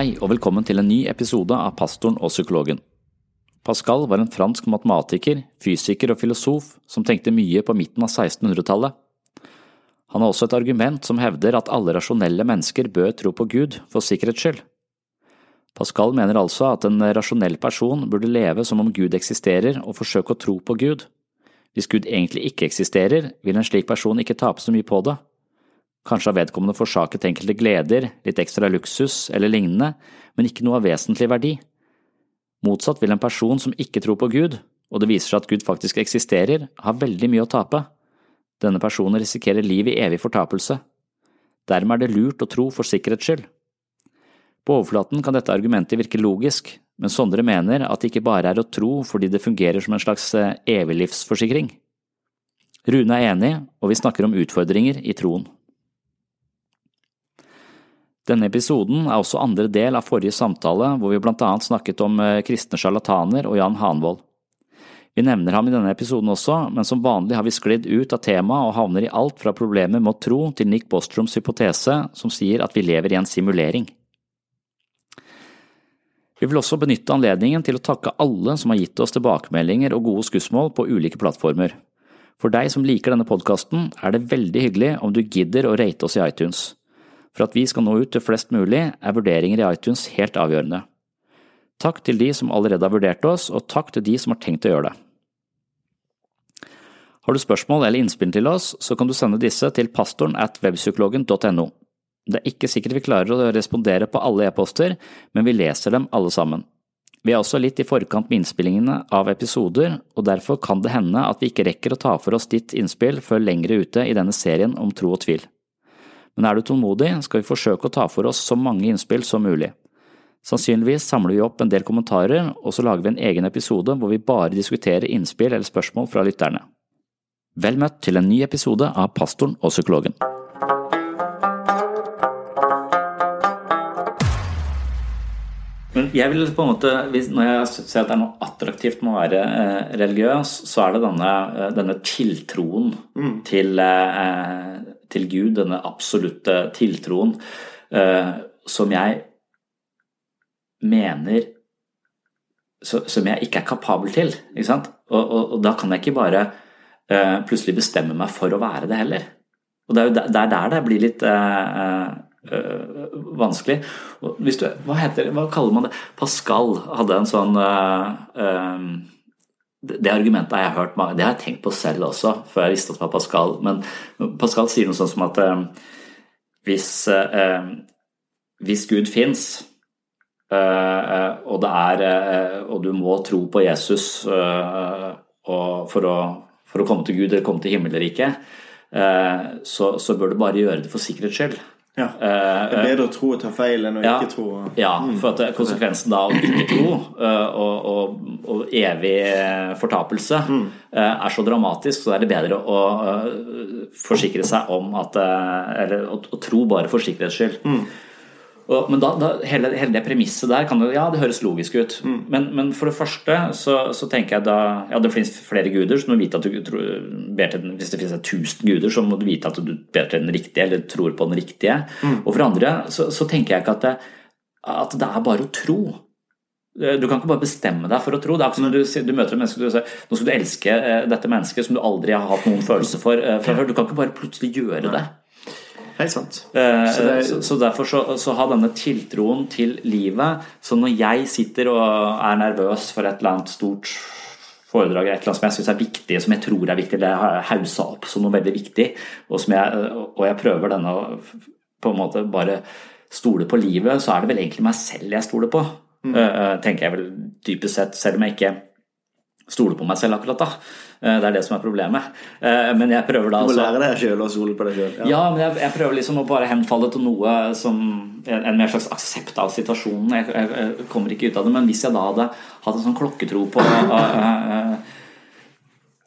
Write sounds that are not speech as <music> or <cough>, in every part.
Hei og velkommen til en ny episode av Pastoren og psykologen. Pascal var en fransk matematiker, fysiker og filosof som tenkte mye på midten av 1600-tallet. Han har også et argument som hevder at alle rasjonelle mennesker bør tro på Gud for sikkerhets skyld. Pascal mener altså at en rasjonell person burde leve som om Gud eksisterer og forsøke å tro på Gud. Hvis Gud egentlig ikke eksisterer, vil en slik person ikke tape så mye på det. Kanskje har vedkommende forsaket enkelte gleder, litt ekstra luksus eller lignende, men ikke noe av vesentlig verdi. Motsatt vil en person som ikke tror på Gud, og det viser seg at Gud faktisk eksisterer, ha veldig mye å tape. Denne personen risikerer liv i evig fortapelse. Dermed er det lurt å tro for sikkerhets skyld. På overflaten kan dette argumentet virke logisk, men Sondre mener at det ikke bare er å tro fordi det fungerer som en slags eviglivsforsikring. Rune er enig, og vi snakker om utfordringer i troen. Denne episoden er også andre del av forrige samtale hvor vi blant annet snakket om kristne sjarlataner og Jan Hanvold. Vi nevner ham i denne episoden også, men som vanlig har vi sklidd ut av temaet og havner i alt fra problemer med å tro til Nick Bostroms hypotese som sier at vi lever i en simulering. Vi vil også benytte anledningen til å takke alle som har gitt oss tilbakemeldinger og gode skussmål på ulike plattformer. For deg som liker denne podkasten, er det veldig hyggelig om du gidder å rate oss i iTunes. For at vi skal nå ut til flest mulig, er vurderinger i iTunes helt avgjørende. Takk til de som allerede har vurdert oss, og takk til de som har tenkt å gjøre det. Har du spørsmål eller innspill til oss, så kan du sende disse til pastoren at webpsykologen.no. Det er ikke sikkert vi klarer å respondere på alle e-poster, men vi leser dem alle sammen. Vi er også litt i forkant med innspillingene av episoder, og derfor kan det hende at vi ikke rekker å ta for oss ditt innspill før lengre ute i denne serien om tro og tvil. Men er du tålmodig, skal vi forsøke å ta for oss så mange innspill som mulig. Sannsynligvis samler vi opp en del kommentarer, og så lager vi en egen episode hvor vi bare diskuterer innspill eller spørsmål fra lytterne. Vel møtt til en ny episode av Pastoren og psykologen. Men jeg vil på en måte, Når jeg ser at det er noe attraktivt med å være eh, religiøs, så er det denne, denne tiltroen mm. til, eh, til, Gud, denne absolutte tiltroen, eh, som jeg mener Som jeg ikke er kapabel til. Ikke sant? Og, og, og da kan jeg ikke bare plutselig bestemme meg for å være det heller. Og det er jo der, der det blir litt Uh, vanskelig. Du, hva, heter, hva, kaller man det? Pascal hadde en sånn uh, det argumentet har jeg hørt mange, det har jeg tenkt på selv også, før jeg visste at det var Pascal. Men Pascal sier noe sånt som at eh, hvis, hvis, Gud fins, og, og, du må tro på Jesus for å, for, å, komme til Gud eller komme til himmelriket, så, så bør du bare gjøre det for sikkerhets skyld. Ja. Det er bedre å tro og ta feil enn å ja, ikke tro. Ja, for at konsekvensen da av ikke tro og, og, og, evig fortapelse mm. er så dramatisk, så er det bedre å forsikre seg om at Eller å tro bare for sikkerhets skyld. Mm. Men da, da, hele, hele, det premisset der kan det, ja, det høres logisk ut. Mm. Men, men, for det første så, så, tenker jeg da Ja, det finnes flere guder, så du må vite at du tror, ber til den, hvis det finnes 1000 guder, så må du vite at du ber til den riktige, eller tror på den riktige. Mm. Og for andre så, så, tenker jeg ikke at det, at det er bare å tro. Du kan ikke bare bestemme deg for å tro. Det er ikke som du, du møter et menneske og sier nå skal du elske eh, dette mennesket som du aldri har hatt noen følelse for eh, fra før. Du kan ikke bare plutselig gjøre det. Helt sant. Eh, så, er... så, så, derfor så, så, ha denne tiltroen til livet. Så når jeg sitter og er nervøs for et eller annet stort foredrag eller et eller annet som jeg syns er viktig, som jeg tror er viktig, det har jeg haussa opp som noe veldig viktig, og, jeg, og jeg prøver denne å på en måte bare stole på livet, så er det vel egentlig meg selv jeg stoler på. Mm. Uh, tenker jeg vel dypest sett, selv om jeg ikke stoler på meg selv akkurat da. Eh, det er det som er problemet. Eh, men jeg prøver da Du må altså lære deg sjøl å stole på deg sjøl. ja, men jeg, jeg prøver liksom å bare henfalle til noe som en, en mer slags aksept av situasjonen. Jeg, jeg, jeg kommer ikke ut av det, men hvis jeg da hadde hatt en sånn klokketro på uh, uh, uh,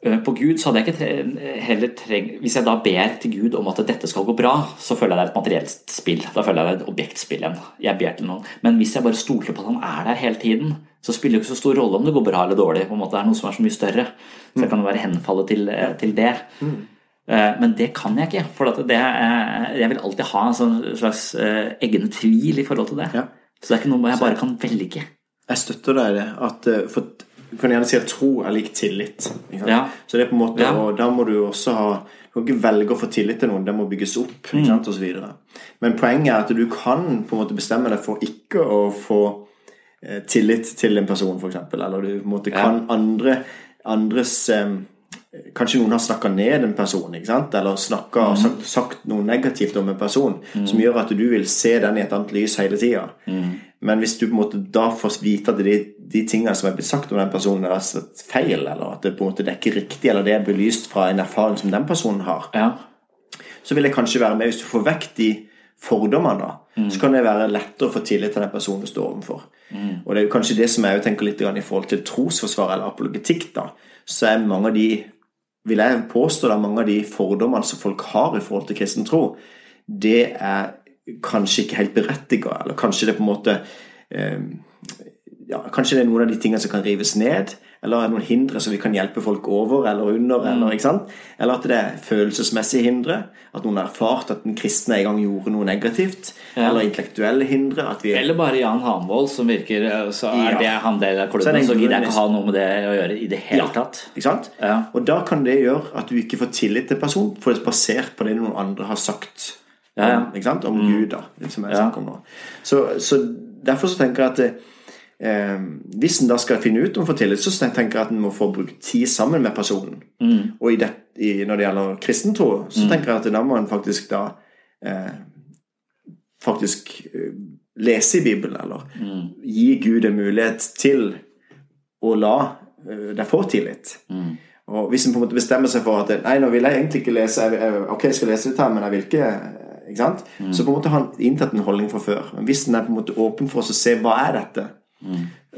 på Gud, så hadde jeg ikke heller trengt Hvis jeg da ber til Gud om at dette skal gå bra, så føler jeg det er et materielt spill. Da føler jeg det er et objektspill igjen. Jeg ber til noen. Men hvis jeg bare stoler på at han er der hele tiden, så spiller det ikke så stor rolle om det går bra eller dårlig. på en måte Det er noe som er så mye større. Så jeg kan jo være henfallet til, til det. Eh, Men det kan jeg ikke. For at det jeg vil alltid ha en sånn slags eh, egen tvil i forhold til det. Så det er ikke noe jeg bare kan velge. Jeg støtter deg i det. At, eh, for du kan gjerne si at tro er lik tillit. Ja. Så det er på en måte, Ja. og Da må du også ha Du kan ikke velge å få tillit til noen, det må bygges opp. Mm. Ikke sant, og så videre. Men poenget er at du kan på en måte bestemme deg for ikke å få eh, tillit til en person, f.eks. Eller du på en måte kan andre, andres eh, Kanskje noen har snakka ned en person, eller snakket, Mm. sagt, sagt noe negativt om en person, som gjør at du vil se den i et annet lys hele tida. Mm. Men hvis du på en måte da får vite at de, de tingene som er blitt sagt om den personen, er feil, eller at det på en måte det er ikke riktig, eller det er belyst fra en erfaring som den personen har, Ja. så vil jeg kanskje være med hvis du får vekk de fordommene. Mm. Så kan det være lettere å få tillit til den personen du står overfor. Og det er jo kanskje det som jeg tenker litt i forhold til trosforsvar eller apologetikk, da. Så er mange av de vil jeg påstå da mange av de fordommene som folk har i forhold til kristen tro, det er kanskje ikke helt berettiga, eller kanskje det på en måte eh, ja, Kanskje det er noen av de tingene som kan rives ned, eller er noen hindre som vi kan hjelpe folk over eller under, eller, ikke sant? eller at det er følelsesmessige hindre, at noen har erfart at den kristne en gang gjorde noe negativt, Ja. eller intellektuelle hindre, at vi Eller bare Jan Hanvold, som virker eh, Så er Ja. det han del av klubben, så, så gidder jeg ikke ha noe med det å gjøre i det hele Ja. tatt. Ikke sant? Ja. Og da kan det gjøre at du ikke får tillit til personen, for det er basert på det noen andre har sagt Ja, ja. om, ikke sant? om Gud, da, som jeg snakker om nå. Så, så derfor så tenker jeg at eh, hvis en da skal finne ut om å få tillit, så tenker jeg at en må få brukt tid sammen med personen. Og i det, i, når det gjelder kristentro, så tenker jeg at da må en faktisk da eh, faktisk eh, lese i Bibelen, eller gi Gud en mulighet til å la eh, deg få tillit. Og hvis en på en måte bestemmer seg for at Nei, nå vil jeg egentlig ikke lese jeg, jeg, Ok, jeg skal lese litt her, men jeg vil ikke eh, ikke sant? Så på en måte har han inntatt en holdning fra før. Men hvis den er på en måte åpen for oss å se hva er dette,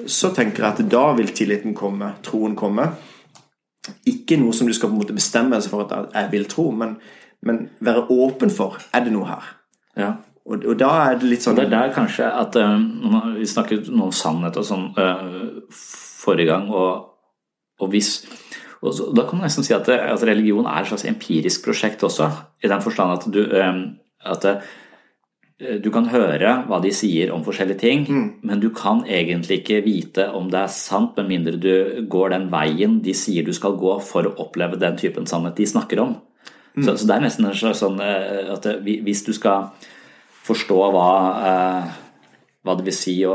så tenker jeg at da vil tilliten komme, troen komme. Ikke noe som du skal på en måte bestemme seg for at jeg vil tro, men, men være åpen for er det noe her. Ja. Og, og da er det litt sånn Det er der kanskje at uh, Vi snakket noe om sannhet og sånn uh, forrige gang, og, og hvis og så, Da kan man nesten si at, at religion er et slags empirisk prosjekt også, i den forstand at du eh, at det, du kan høre hva de sier om forskjellige ting, men du kan egentlig ikke vite om det er sant, med mindre du går den veien de sier du skal gå for å oppleve den typen sannhet de snakker om. Så, så det er nesten en slags sånn eh, at det- hvis du skal forstå hva, eh, hva det vil si å,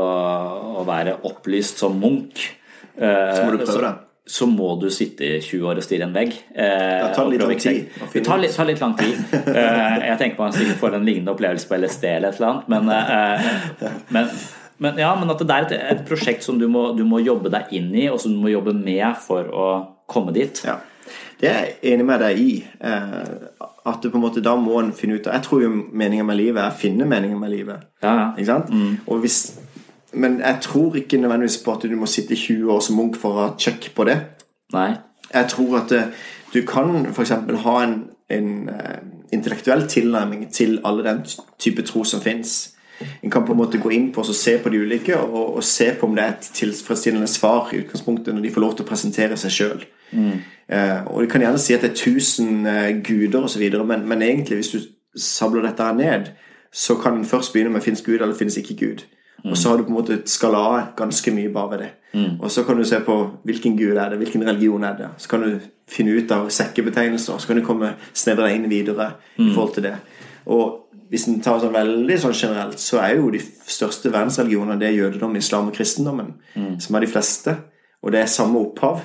å være opplyst som Munch, eh, Så må du prøve det. Så må du sitte i 20 år og stirre en vegg. Eh, Det tar litt lang tid Det tar litt, tar litt lang tid. <laughs> Eh, jeg tenker man sikkert får en lignende opplevelse på LSD eller et eller annet, men, eh, men, men, ja, men at det er et, et prosjekt som du må, du må jobbe deg inn i, og som du må jobbe med for å komme dit. Ja. Det er jeg enig med deg i. Eh, at du på en måte da må en finne ut Jeg tror jo meningen med livet er å finne meningen med livet. Ja, ja. Ikke sant? Og hvis, men jeg tror ikke nødvendigvis på at du må sitte 20 år som munk for å ha check på det. Nei. Jeg tror at eh, du kan f.eks. ha en, en eh, intellektuell tilnærming til alle den type tro som fins. En kan på en måte gå inn på og se på de ulike og, og se på om det er et tilfredsstillende svar i utgangspunktet når de får lov til å presentere seg sjøl. Eh, og du kan gjerne si at det er 1000 eh, guder osv., men, men egentlig, hvis du sabler dette her ned, så kan en først begynne med fins Gud eller finnes ikke Gud. Og så har du på en måte skala av ganske mye bare ved det. Og så kan du se på hvilken gud er det, hvilken religion er det. Så kan du finne ut av sekkebetegnelser, så kan du komme snevra inn videre i forhold til det. Og hvis en tar sånn veldig sånn generelt, så er jo de største verdensreligionene det er jødedom, islam og kristendommen, som er de fleste. Og det er samme opphav.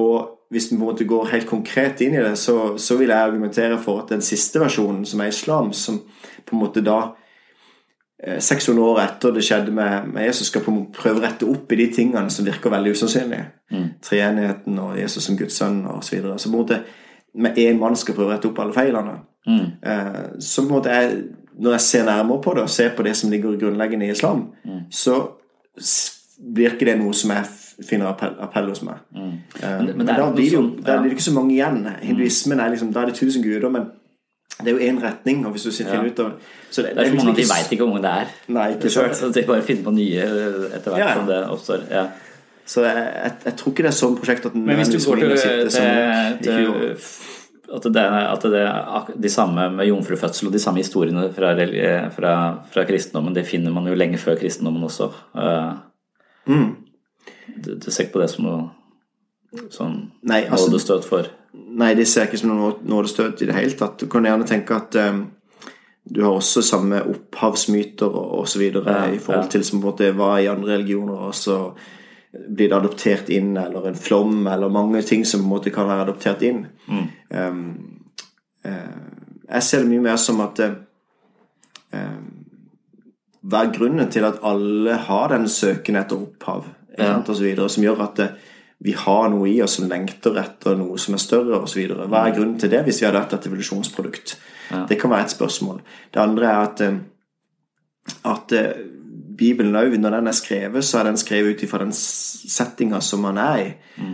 Og hvis en på en måte går helt konkret inn i det, så, så vil jeg argumentere for at den siste versjonen, som er islam, som på en måte da 600 år etter det skjedde med, med Jesus, skal prøve å rette opp i de tingene som virker veldig usannsynlige. Mm. Treenigheten og Jesus som Guds sønn og så videre. Så på en måte med én mann skal prøve å rette opp alle feilene. Mm. Eh, så på en måte jeg, når jeg ser nærmere på det, og ser på det som ligger grunnleggende i islam, Mm. så blir ikke det noe som jeg finner appell, appell hos meg. Eh, Mm. Men- men men, er da blir det jo sånn- ja. det ikke så mange igjen. Hinduismen er liksom, Da er det tusen guder, men det er jo én retning. Og hvis du sitter ja. ut av så Det er så mange at de veit ikke hvor mange det er. Nei, ikke sant. Så de bare finner på nye eh, etter hvert Ja, ja. som det oppstår. Ja. Så jeg, jeg, jeg tror ikke det er sånn prosjekt at Men hvis du går til, til, til at, det, at det de samme med jomfrufødsel og de samme historiene fra, fra, fra kristendommen, det finner man jo lenge før kristendommen også. Eh, Mm. Du, du ser ikke på det som noe sånn Nei, altså- nådestøt for Nei, det ser jeg ikke som noe nådestøt i det hele tatt. Du kan gjerne tenke at um, du har også samme opphavsmyter og osv. Ja, i forhold til som på en måte var i andre religioner, og så blir det adoptert inn, eller en flom, eller mange ting som på en måte kan være adoptert inn. Um, uh, jeg ser det mye mer som at um, Hva er grunnen til at alle har den søken etter opphav, Ja. og så videre, som gjør at eh, vi har noe i oss som lengter etter noe som er større, osv. Hva er grunnen til det hvis vi hadde hatt et evolusjonsprodukt? Ja. Det kan være et spørsmål. Det andre er at, eh, at eh, Bibelen òg, når den er skrevet, så er den skrevet ut ifra den settinga som man er i.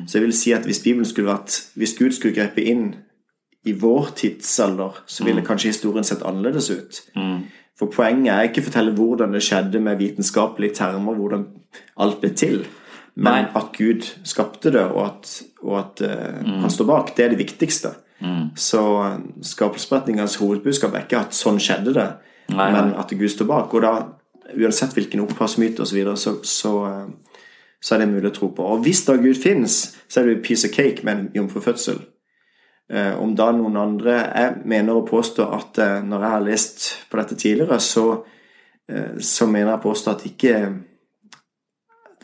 Så jeg vil si at hvis Bibelen skulle vært Hvis Gud skulle grepet inn i vår tidsalder, så ville kanskje historien sett annerledes ut. mm. For poenget er ikke å fortelle hvordan det skjedde med vitenskapelige termer, hvordan alt ble til. Men Nei. at Gud skapte det, og at, og at eh, han står bak, det er det viktigste. Så uh, skapelsesberetningens hovedbudskap er ikke at sånn skjedde det, Nei, men at Gud står bak. Og da, uansett hvilken opphavsmyte osv., så, videre, så, så, eh, så er det mulig å tro på. Og hvis da Gud fins, så er det jo piece of cake med en jomfrufødsel. Uh, om da noen andre Jeg mener å påstå at eh, når jeg har lest på dette tidligere, så, eh, så mener jeg å påstå at ikke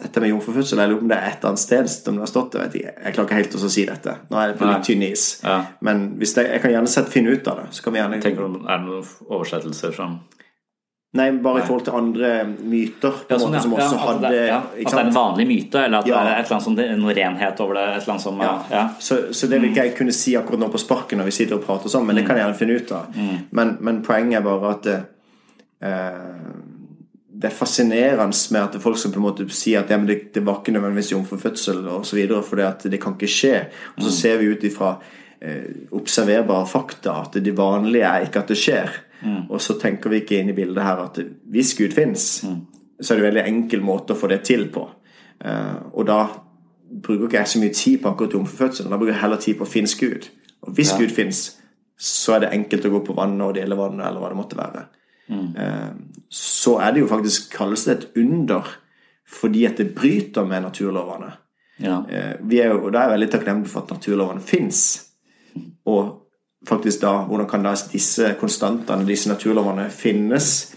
dette med jomfrufødsel på om det er et annet sted som det har stått. Jeg, vet ikke, jeg klarer ikke helt å si dette. Nå er det på litt tynn is. Ja. Men hvis det, jeg kan gjerne sett, finne ut av det. Så kan vi gjerne Tenker du, Er det noen oversettelser som Nei, bare i forhold til andre myter på ja, sånn, måte, som Ja, også at, hadde det, ja, at det er en vanlig myte, eller at Ja. det er et eller annet som, noe renhet over det? Et eller annet som Ja. ja. Så, så det vil ikke jeg kunne si akkurat nå på sparken når vi sitter og prater sånn, men det kan jeg gjerne finne ut av. Men, men poenget er bare at det, eh, det er fascinerende med at folk som på en måte sier at ja, men det, det var ikke nødvendigvis jomfrufødsel osv., for det, det kan ikke skje. Og så ser vi ut ifra eh, observerbare fakta at det vanlige er ikke at det skjer. Og så tenker vi ikke inn i bildet her at hvis Gud fins, så er det en veldig enkel måte å få det til på. Eh, og da bruker ikke jeg så mye tid på akkurat jomfrufødselen. Da bruker jeg heller tid på å finnes Gud. Og hvis Ja. Gud fins, så er det enkelt å gå på vannet og dele vannet, eller hva det måtte være. Eh, så er det jo faktisk kalles det et under fordi at det bryter med naturlovene. Ja. Eh, vi er jo, og da er jeg veldig takknemlig for at naturlovene fins. Og faktisk da, hvordan kan da disse konstantene, disse naturlovene, finnes?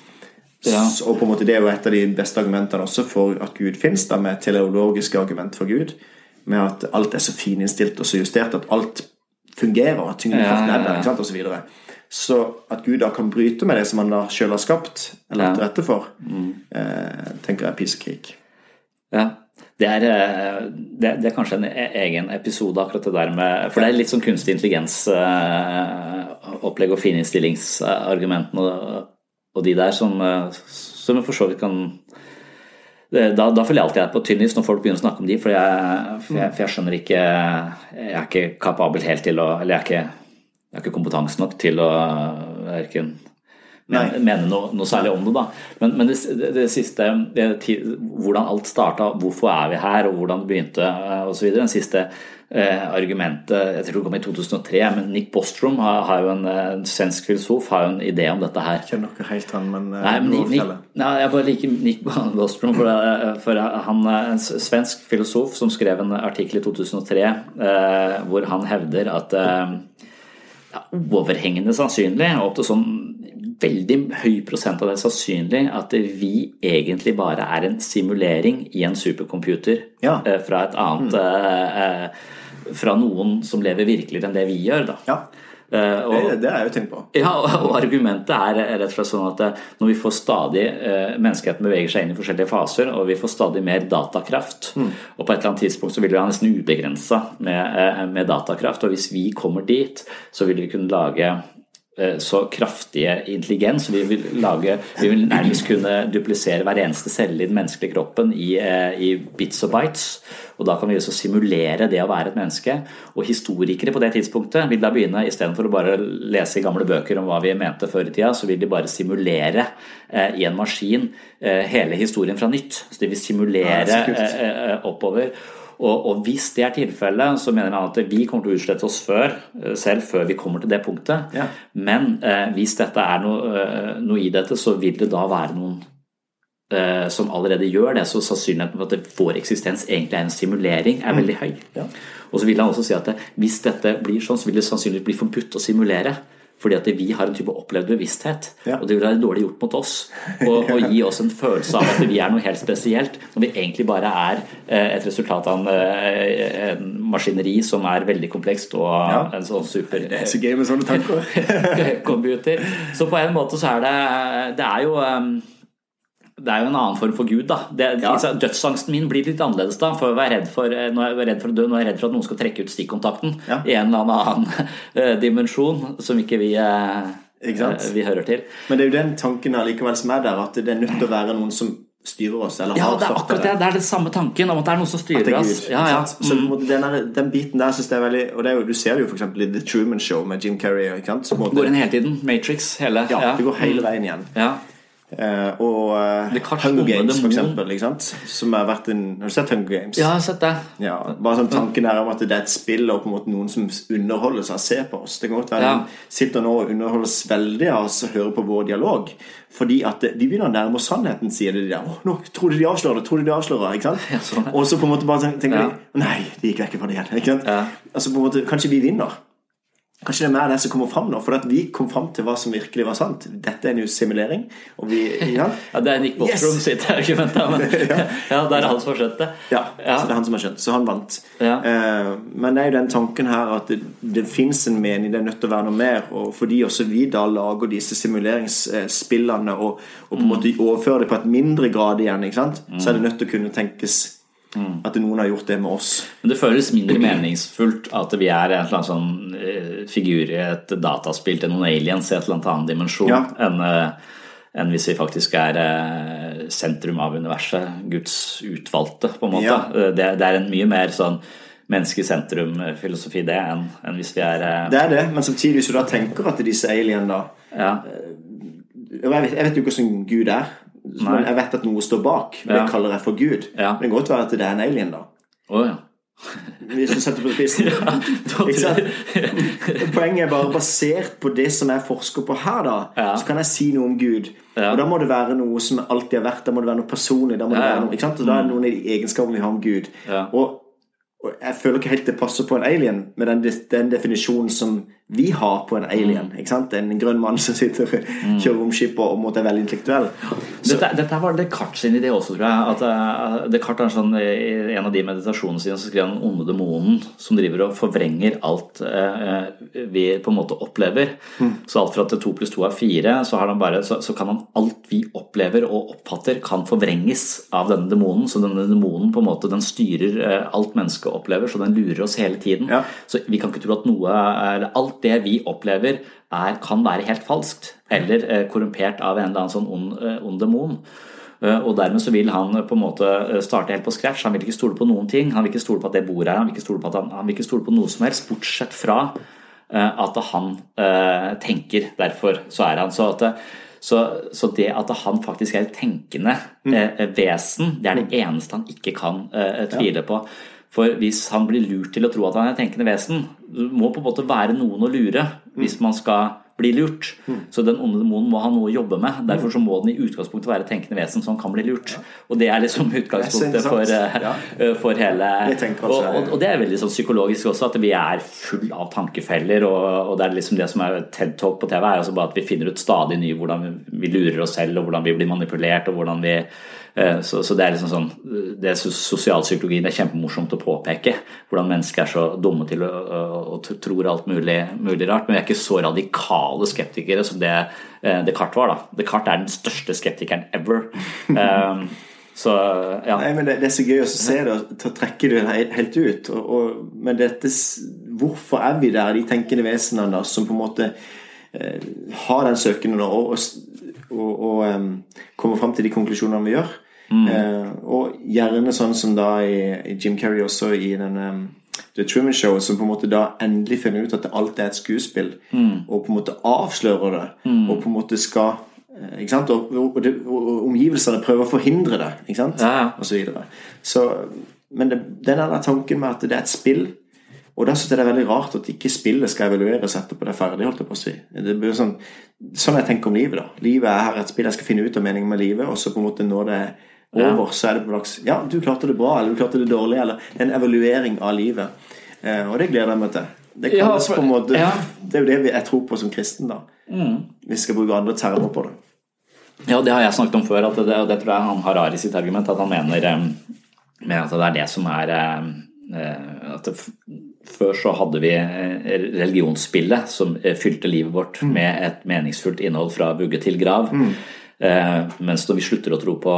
Ja. Og på en måte det er jo et av de beste argumentene også for at Gud fins, med teleologiske argument for Gud. Med at alt er så fininnstilt og så justert at alt fungerer, at tyngdekraften er der, ja. Så at Gud da kan bryte med det som han da sjøl har skapt, eller lagt til rette for, eh, tenker jeg er pisekrig. Ja. Det er, eh, det, det er kanskje en e- egen episode, akkurat det der med For det er litt sånn kunstig intelligens-opplegg og fininnstillingsargumentene og, og de der som, eh, som for så vidt kan da, da føler jeg alltid jeg er på tynn is når folk begynner å snakke om de, for jeg, for jeg, for jeg skjønner ikke Jeg er ikke kapabel helt til å Eller jeg er ikke, jeg har ikke kompetanse nok til å verken men, mene noe, noe særlig om det. da. Men, men det, det, det siste, det, hvordan alt starta, hvorfor er vi her, og hvordan det begynte osv. Den siste eh, argumentet, jeg tror det kom i 2003, men Nick Bostrom har, har jo en, eh, en svensk filosof har jo en idé om dette her. Kjenner ikke helt han, men, eh, Nei, men Nick, Nick, nei, jeg bare liker Nick Bostrom, for, for han er en svensk filosof som skrev en artikkel i 2003 eh, hvor han hevder at eh, ja, overhengende sannsynlig, og opp til sånn veldig høy prosent av det sannsynlig, at vi egentlig bare er en simulering i en supercomputer Ja. eh, fra et annet mm. eh, Fra noen som lever virkeligere enn det vi gjør. da. Ja. Eh, og, Det, det har jeg jo tenkt på. ja, og argumentet er rett og slett sånn at eh, når vi får stadig eh, Menneskeheten beveger seg inn i forskjellige faser, og vi får stadig mer datakraft. Og på et eller annet tidspunkt så vil vi ha nesten ubegrensa med, med datakraft. Og hvis vi kommer dit, så vil vi kunne lage så kraftige intelligens. Vi vil, lage, vi vil nærmest kunne duplisere hver eneste celle i den menneskelige kroppen i, eh, i bits og bites. Og da kan vi også simulere det å være et menneske. Og historikere på det tidspunktet vil da begynne, istedenfor å bare lese i gamle bøker om hva vi mente før i tida, så vil de bare simulere eh, i en maskin eh, hele historien fra nytt. Så de vil simulere Ja, eh, eh, oppover. Og, og hvis det er tilfellet, så mener han at vi kommer til å utslette oss før, eh, selv før vi kommer til det punktet. Ja. Men eh, hvis dette er noe, eh, noe i dette, så vil det da være noen eh, som allerede gjør det, så sannsynligheten for at vår eksistens egentlig er en simulering, er veldig høy. Ja. Og så vil han også si at det, hvis dette blir sånn, så vil det sannsynligvis bli forbudt å simulere. Fordi at vi har en type opplevd bevissthet, Ja. og det vil være dårlig gjort mot oss. Og, <laughs> og gi oss en følelse av at vi er noe helt spesielt, når vi egentlig bare er eh, et resultat av en, eh, en maskineri som er veldig komplekst og Ja. en sånn super Det er så gøy med sånne tanker. <laughs> computer. Så på en måte så er det Det er jo um, det er jo en annen form for Gud. da. Det, Ja. altså, Dødsangsten min blir litt annerledes da. for å være redd for, nå er jeg er redd for å dø, nå er jeg er redd for at noen skal trekke ut stikkontakten Ja. i en eller annen <laughs> eh, dimensjon som ikke vi, eh, Ikke eh, vi hører til. Men det er jo den tanken allikevel som er der, at det er nødt til å være noen som styrer oss. Eller Ja, det er akkurat det. Det er den samme tanken om at det er noen som styrer er oss. Ja, ja. Mm. Så den, der, den biten der syns jeg er veldig Og det er jo, du ser det jo eksempel i The Truman Show med Jim Carrey. Ikke sant? Så måte, Går inn hele tiden. Matrix, hele. ja, det går hele veien igjen. Ja. Eh, og eh, Hunger Games, for eksempel. Som har vært en Har du sett Hunger Games? ja, jeg har sett det. Ja, bare sånn tanken her om at det er et spill og på en måte noen som underholder seg og ser på oss. Det kan godt være Ja. de sitter nå og underholdes veldig av oss og hører på vår dialog. Fordi at de begynner å nærme oss sannheten, sier de der. Åh, nå tror de de avslører det, tror de de avslører ikke sant? Ja, sånn. Og så på en måte bare tenker de Nei, de gikk vekk fra det igjen. Ikke sant? Ja. Altså på en måte, Kanskje vi vinner. Kanskje det er mer det som kommer fram nå. For vi kom fram til hva som virkelig var sant. Dette er en simulering. Vi, ja, <laughs> Ja, Det er Nick Bostrom Yes! sitt argument, da, men <laughs> <laughs> ja, det er han som har skjønt det. Ja, Ja. så det er han som har skjønt. Så han vant. Ja. Eh, men det er jo den tanken her at det, det fins en mening, det er nødt til å være noe mer. Og fordi også vi da lager disse simuleringsspillene og, og på en måte overfører det på et mindre grad igjen, sant? så er det nødt til å kunne tenkes at noen har gjort det med oss. Men det føles mindre meningsfullt at vi er en eller annen sånn eh, figur i et dataspill til noen aliens i et eller annet annen dimensjon, Ja. enn eh, enn hvis vi faktisk er eh, sentrum av universet, Guds utvalgte, på en måte. Ja. Det, det er en mye mer sånn menneske i sentrum-filosofi det, enn enn hvis vi er Det er det, men samtidig hvis du da tenker at disse alien da ja. Jeg vet, jeg vet jo hvordan Gud er. Men jeg vet at noe står bak. og Det kaller jeg for Gud. Ja. Men det kan godt være at det er en alien, da. Oh, ja. Hvis du setter på spissen. <laughs> Sant? Poenget er bare basert på det som jeg forsker på her, da. Ja. Så kan jeg si noe om Gud. Ja. Og da må det være noe som alltid har vært. Da må det være noe personlig. Da må det Ja, ja. være noe, ikke sant? Og da er det noen av de egenskapene vi har om Gud. Ja. Og, og jeg føler ikke helt det passer på en alien med den, den definisjonen som vi har på en alien. Ikke sant? En grønn mann som sitter Mm. kjører romskip og, og måtte er veldig intellektuell. Dette, dette var Descartes sin idé også, tror jeg. At, uh, Descartes er sånn, I en av de meditasjonene sine så skriver han 'den onde demonen', som driver og forvrenger alt uh, vi på en måte opplever. Så alt fra at to pluss to er fire, så, bare, så, så kan han alt vi opplever og oppfatter, kan forvrenges av denne demonen. Så denne demonen på en måte, den styrer uh, alt mennesket opplever, så den lurer oss hele tiden. Ja. Så vi kan ikke tro at noe, eller alt det vi opplever, er, kan være helt falskt. Eller eh, korrumpert av en eller annen sånn ond, eh, ond demon. Eh, Og dermed så vil han på en måte starte helt på scratch. Han vil ikke stole på noen ting. Han vil ikke stole på at det bordet er han vil ikke stole på, at han, han vil ikke stole på noe som helst, bortsett fra at han tenker. Derfor så er han så at så, så det at han faktisk er et tenkende eh, vesen, det er det eneste han ikke kan tvile på. For hvis han blir lurt til å tro at han er tenkende vesen, det må på en måte være noen å lure hvis man skal bli lurt. Så den onde demonen må ha noe å jobbe med. Derfor så må den i utgangspunktet være tenkende vesen som kan bli lurt. Og det er liksom <laughs> utgangspunktet for, eh, Ja. for hele og, og, det er veldig sånn psykologisk også, at vi er full av tankefeller. Og, og det er liksom det som er TED Talk på TV, er altså bare at vi finner ut stadig nye hvordan vi lurer oss selv, og hvordan vi blir manipulert, og hvordan vi eh, så, så det er liksom sånn Det er sosialpsykologien det er kjempemorsomt å påpeke. Hvordan mennesker er så dumme til å, å tror alt mulig, mulig rart. Men vi er ikke så radikale skeptikere som det eh, Descartes var. da. Descartes er den største skeptikeren ever. Um, så ja. Nei, men det, det er så gøy å se det, til å trekke det helt, ut. Og, og, men dette, hvorfor er vi der, de tenkende vesenene da, som på en måte eh, har den søkende og, og, og, og um, komme fram til de konklusjonene vi gjør? Eh, og gjerne sånn som da i, i Jim Carrey også i den um, The Truman Show, som på en måte da endelig finner ut at alt er et skuespill, og på en måte avslører det, og på en måte skal eh, ikke sant? Og, og, det, og omgivelsene prøver å forhindre det, ikke sant? Ja. og så videre. Så, men det, den der tanken med at det er et spill Og da synes jeg det er veldig rart at ikke spillet skal evalueres etterpå det er ferdig. holdt jeg på å si. Det blir sånn, sånn jeg tenker om livet. da. Livet er her et spill. Jeg skal finne ut av meningen med livet, og så på en måte når det er over, så er det på en slags Ja, du klarte det bra, eller du klarte det dårlig, eller en evaluering av livet. Eh, og det gleder jeg meg til. Det Ja, for- måte ja. <laughs> Det er jo det jeg tror på som kristen, da. Vi skal bruke andre termer på det. Ja, det har jeg snakket om før, og det, det tror jeg han har i sitt argument, at han mener, eh, mener at det er det som er eh, eh, at det, Før så hadde vi eh, religionsspillet som eh, fylte livet vårt med et meningsfullt innhold fra vugge til grav. Eh, mens når vi slutter å tro på,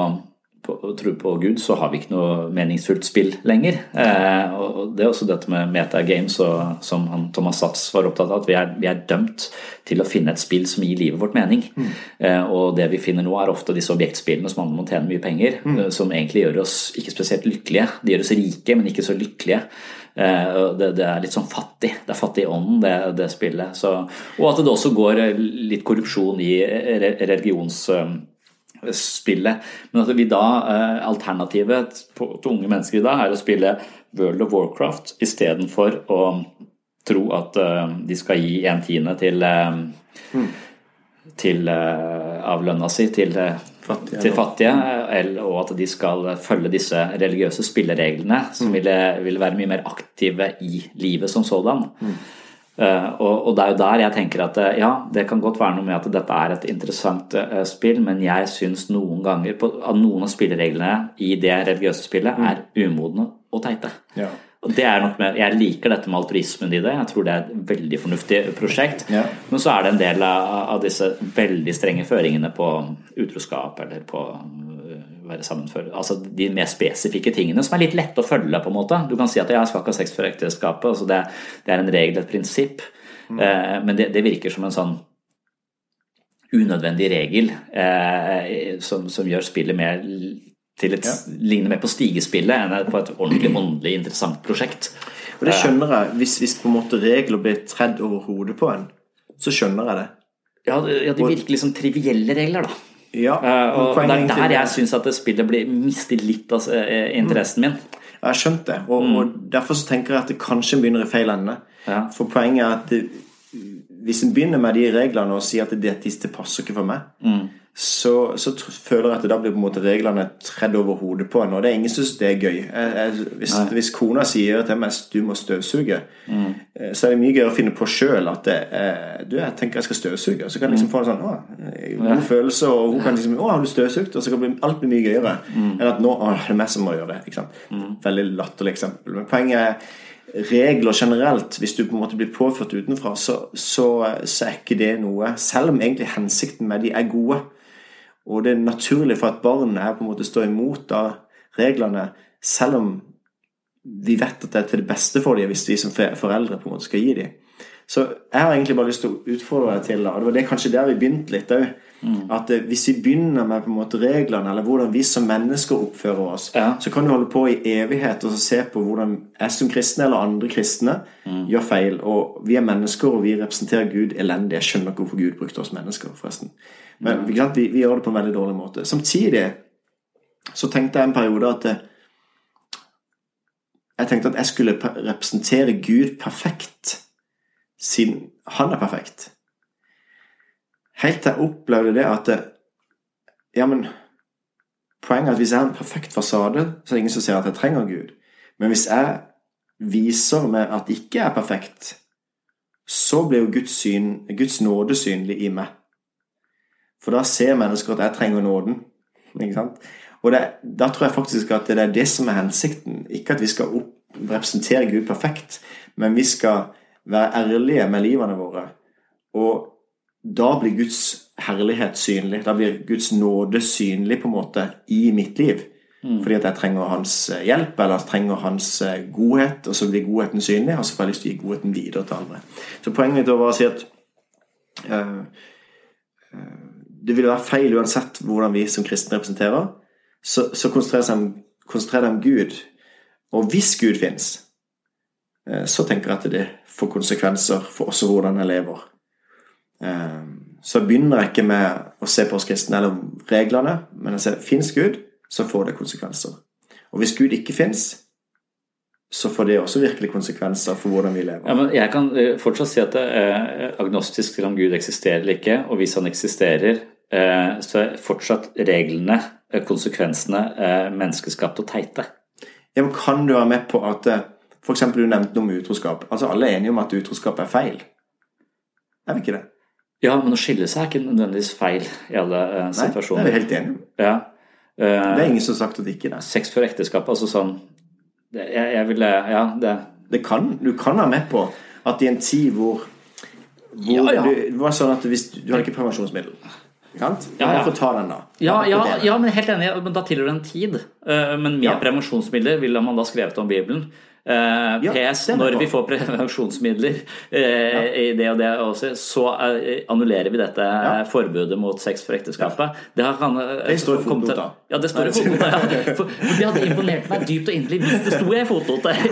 på, tro på Gud, så har vi ikke noe meningsfullt spill lenger. Eh, og det er også dette med metagames og, som han, Thomas Satz var opptatt av, at vi er, vi er dømt til å finne et spill som gir livet vårt mening. Eh, og det vi finner nå, er ofte disse objektspillene som handler om å tjene mye penger, eh, som egentlig gjør oss ikke spesielt lykkelige. De gjør oss rike, men ikke så lykkelige. Eh, det, det er litt sånn fattig. Det er fattig i ånden, det, det spillet. Så, og at det også går litt korrupsjon i religionsspillet. Men at vi da, eh, alternativet til unge mennesker i dag, er å spille World of Warcraft istedenfor å tro at eh, de skal gi en tiende til eh, til, av lønna si til, Fattige, til fattige, eller, og at de skal følge disse religiøse spillereglene, som ville, ville være mye mer aktive i livet som sådan. Eh, og, og det er jo der jeg tenker at eh, ja, det kan godt være noe med at dette er et interessant uh, spill, men jeg syns noen ganger på, at noen av spillereglene i det religiøse spillet er umodne og teite. Ja. Og det er nok med, Jeg liker dette med altruismen i det. Jeg tror det er et veldig fornuftig prosjekt. Ja. Men så er det en del av, av disse veldig strenge føringene på utroskap eller på øh, være sammenført. Altså de mer spesifikke tingene som er litt lette å følge, på en måte. Du kan si at jeg skal ikke ha sex før ekteskapet. Altså det, det er en regel, et prinsipp. Eh, men det, det virker som en sånn unødvendig regel eh, som, som gjør spillet mer til et, ligner mer på stigespillet enn på et ordentlig <clears throat> åndelig interessant prosjekt. Og det skjønner jeg. Hvis, hvis på en måte regler blir tredd over hodet på en, så skjønner jeg det. Ja, det, ja, de virker liksom trivielle regler, da. Ja, uh, og det er der jeg syns at spillet blir mister litt av eh, interessen min. Jeg har skjønt det, og, og derfor så tenker jeg at det kanskje begynner i feil ende. Ja. For poenget er at det, hvis en begynner med de reglene og sier at det, det passer ikke for meg, så, så tr- føler jeg at da blir på en måte reglene tredd over hodet på en, og det er ingen som syns det er gøy. Jeg, jeg, hvis, hvis kona sier til meg at du må støvsuge, mm. så er det mye gøyere å finne på sjøl at det, eh, du, jeg tenker jeg skal støvsuge. Så kan jeg liksom få en sånn å, eh, god følelse, og hun kan liksom Å, har du støvsugd? Og så kan alt bli mye gøyere enn at nå å, det er meg som må gjøre det. Sant? Veldig latterlig eksempel. Men poenget er regler generelt, hvis du på en måte blir påført utenfra, så, så, så er ikke det noe Selv om egentlig hensikten med de er gode, og det er naturlig for et barn er på en måte stå imot da reglene, selv om vi vet at det er til det beste for dem hvis vi som foreldre på en måte skal gi dem. Så jeg har egentlig bare lyst til å utfordre deg til og det var det kanskje der vi begynte litt òg. At eh, hvis vi begynner med på en måte reglene, eller hvordan vi som mennesker oppfører oss, Ja. så kan du holde på i evighet og så se på hvordan jeg som kristne eller andre kristne gjør feil. Og vi er mennesker, og vi representerer Gud elendig. Jeg skjønner ikke hvorfor Gud brukte oss mennesker, forresten. Men sant? Vi, vi gjør det på en veldig dårlig måte. Samtidig så tenkte jeg en periode at eh, jeg tenkte at jeg skulle representere Gud perfekt, siden han er perfekt. Helt til jeg opplevde det at Ja, men Poenget er at hvis jeg har en perfekt fasade, så er det ingen som ser at jeg trenger Gud. Men hvis jeg viser meg at jeg ikke er perfekt, så blir jo Guds, syn, Guds nåde synlig i meg. For da ser mennesker at jeg trenger nåden. Ikke sant? Og det, da tror jeg faktisk at det er det som er hensikten. Ikke at vi skal opp, representere Gud perfekt, men vi skal være ærlige med livene våre. Og da blir Guds herlighet synlig. Da blir Guds nåde synlig på en måte i mitt liv. Mm. Fordi at jeg trenger hans eh, hjelp eller jeg trenger hans eh, godhet, og så blir godheten synlig, og så får jeg lyst til å gi godheten videre til andre. Så poenget mitt var å si at uh, uh, det ville være feil uansett hvordan vi som kristne representerer, så, så konsentrer deg om Gud. Og hvis Gud fins, uh, så tenker jeg at det får konsekvenser for også hvordan jeg lever. Så begynner jeg ikke med å se på oss eller reglene, men jeg ser fins Gud, så får det konsekvenser. Og hvis Gud ikke fins, så får det også virkelig konsekvenser for hvordan vi lever. Ja, men Jeg kan eh, fortsatt si at det er agnostisk til om Gud eksisterer eller ikke. Og hvis han eksisterer, eh, så er fortsatt reglene, eh, konsekvensene, menneskeskapte og teite. Ja, men Kan du være med på at F.eks. du nevnte noe om utroskap. Altså Alle er enige om at utroskap er feil. Er vi ikke det? Ja, men å skille seg er ikke nødvendigvis feil i alle situasjoner. Nei, det er vi helt enige om. Ja. Uh, det er ingen som har sagt at det ikke er. Sex før ekteskap, altså sånn det, jeg, jeg ville Ja, det, det kan, Du kan være med på at i en tid hvor, hvor ja, ja. Du, det var sånn at hvis du har ikke prevensjonsmiddel sant? Ja, ja. ta den, da. Ja, ja, ja, men helt enig. Men da tilhører det en tid. Uh, men med prevensjonsmidler ville man da skrevet om Bibelen. Uh, PS, når vi får prevensjonsmidler uh, ja. i det og det også, så uh, annullerer vi dette ja. forbudet mot sex for ekteskapet. Det, kan, det står i fotnota. Ja, det står i fotnota. Ja. <laughs> For, for det hadde imponert meg dypt og inderlig hvis det sto i fotnota i,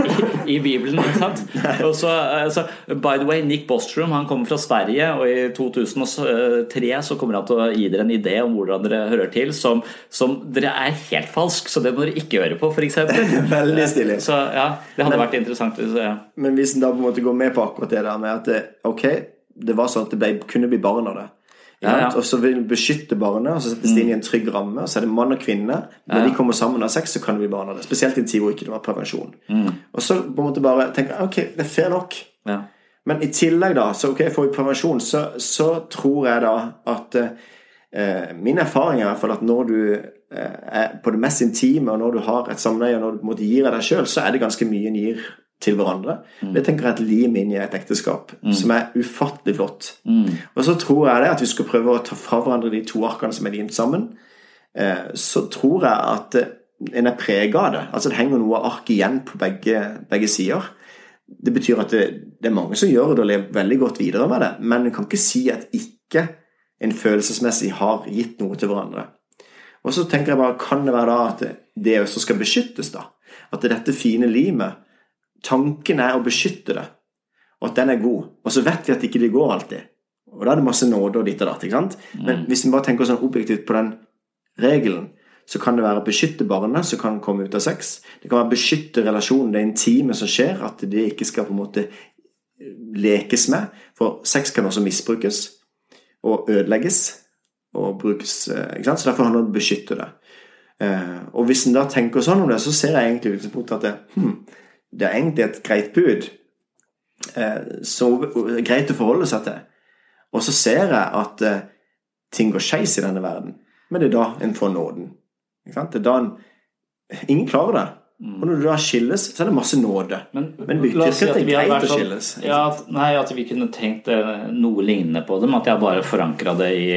i, Bibelen. Og så, så, by the way, Nick Bostrom han kommer fra Sverige, og i 2003 så kommer han til å gi dere en idé om hvordan dere hører til, som, som dere er helt falsk, så det må dere ikke høre på, f.eks. <laughs> Veldig stilig. Så ja, det hadde men, vært interessant hvis ja. Men hvis en da på en måte går med på akkurat det der med at det, ok, det var sånn at det ble, kunne bli barn av det. Ja, ja. Og så vil en beskytte barnet, og så settes det inn i en trygg ramme. Og så er det mann og kvinne. Når de kommer sammen av sex, så kan det bli barn av det. Spesielt i en tid hvor ikke det var prevensjon. Mm. Og så på en måte bare tenker ok, det er fair nok. Men i tillegg, da, så ok, får vi prevensjon, så, så tror jeg da at eh, Min erfaring er i hvert fall at når du Eh, på det mest intime, og når du har et samleie, og når du på en måte gir av deg sjøl, så er det ganske mye en gir til hverandre. Mm. Det tenker jeg er et lim inn i et ekteskap mm. som er ufattelig flott. Mm. Og så tror jeg det at vi skal prøve å ta fra hverandre de to arkene som er limt sammen. Eh, så tror jeg at eh, en er prega av det. Altså det henger noe ark igjen på begge, begge sider. Det betyr at det, det, er mange som gjør det og lever veldig godt videre med det, men en kan ikke si at ikke en følelsesmessig har gitt noe til hverandre. Og så tenker jeg bare, kan det være da at det også skal beskyttes, da? At det dette fine limet Tanken er å beskytte det, og at den er god. Og så vet vi at ikke det går alltid. Og da er det masse nåde og ditt og datt. ikke sant? Men mm. hvis vi bare tenker sånn objektivt på den regelen, så kan det være å beskytte barnet som kan komme ut av sex. Det kan være å beskytte relasjonen, det intime som skjer, at det ikke skal på en måte lekes med. For sex kan også misbrukes og ødelegges og brukes eh, ikke sant? Så derfor handler det om å beskytte det. Eh, og hvis en da tenker sånn om det, så ser jeg egentlig utgangspunktet at det, hmm, det er egentlig et greit bud. Eh, så greit å forholde seg til. Og så ser jeg at ting går skeis i denne verden. Men det er da en får nåden. Ikke sant? Det er da en Ingen klarer det. Mm. Og når du da skilles, så er det masse nåde. Men, men betyr ikke si at det er greit å skilles. Ja, nei, at vi kunne tenkt noe lignende på det, men at jeg bare forankra det i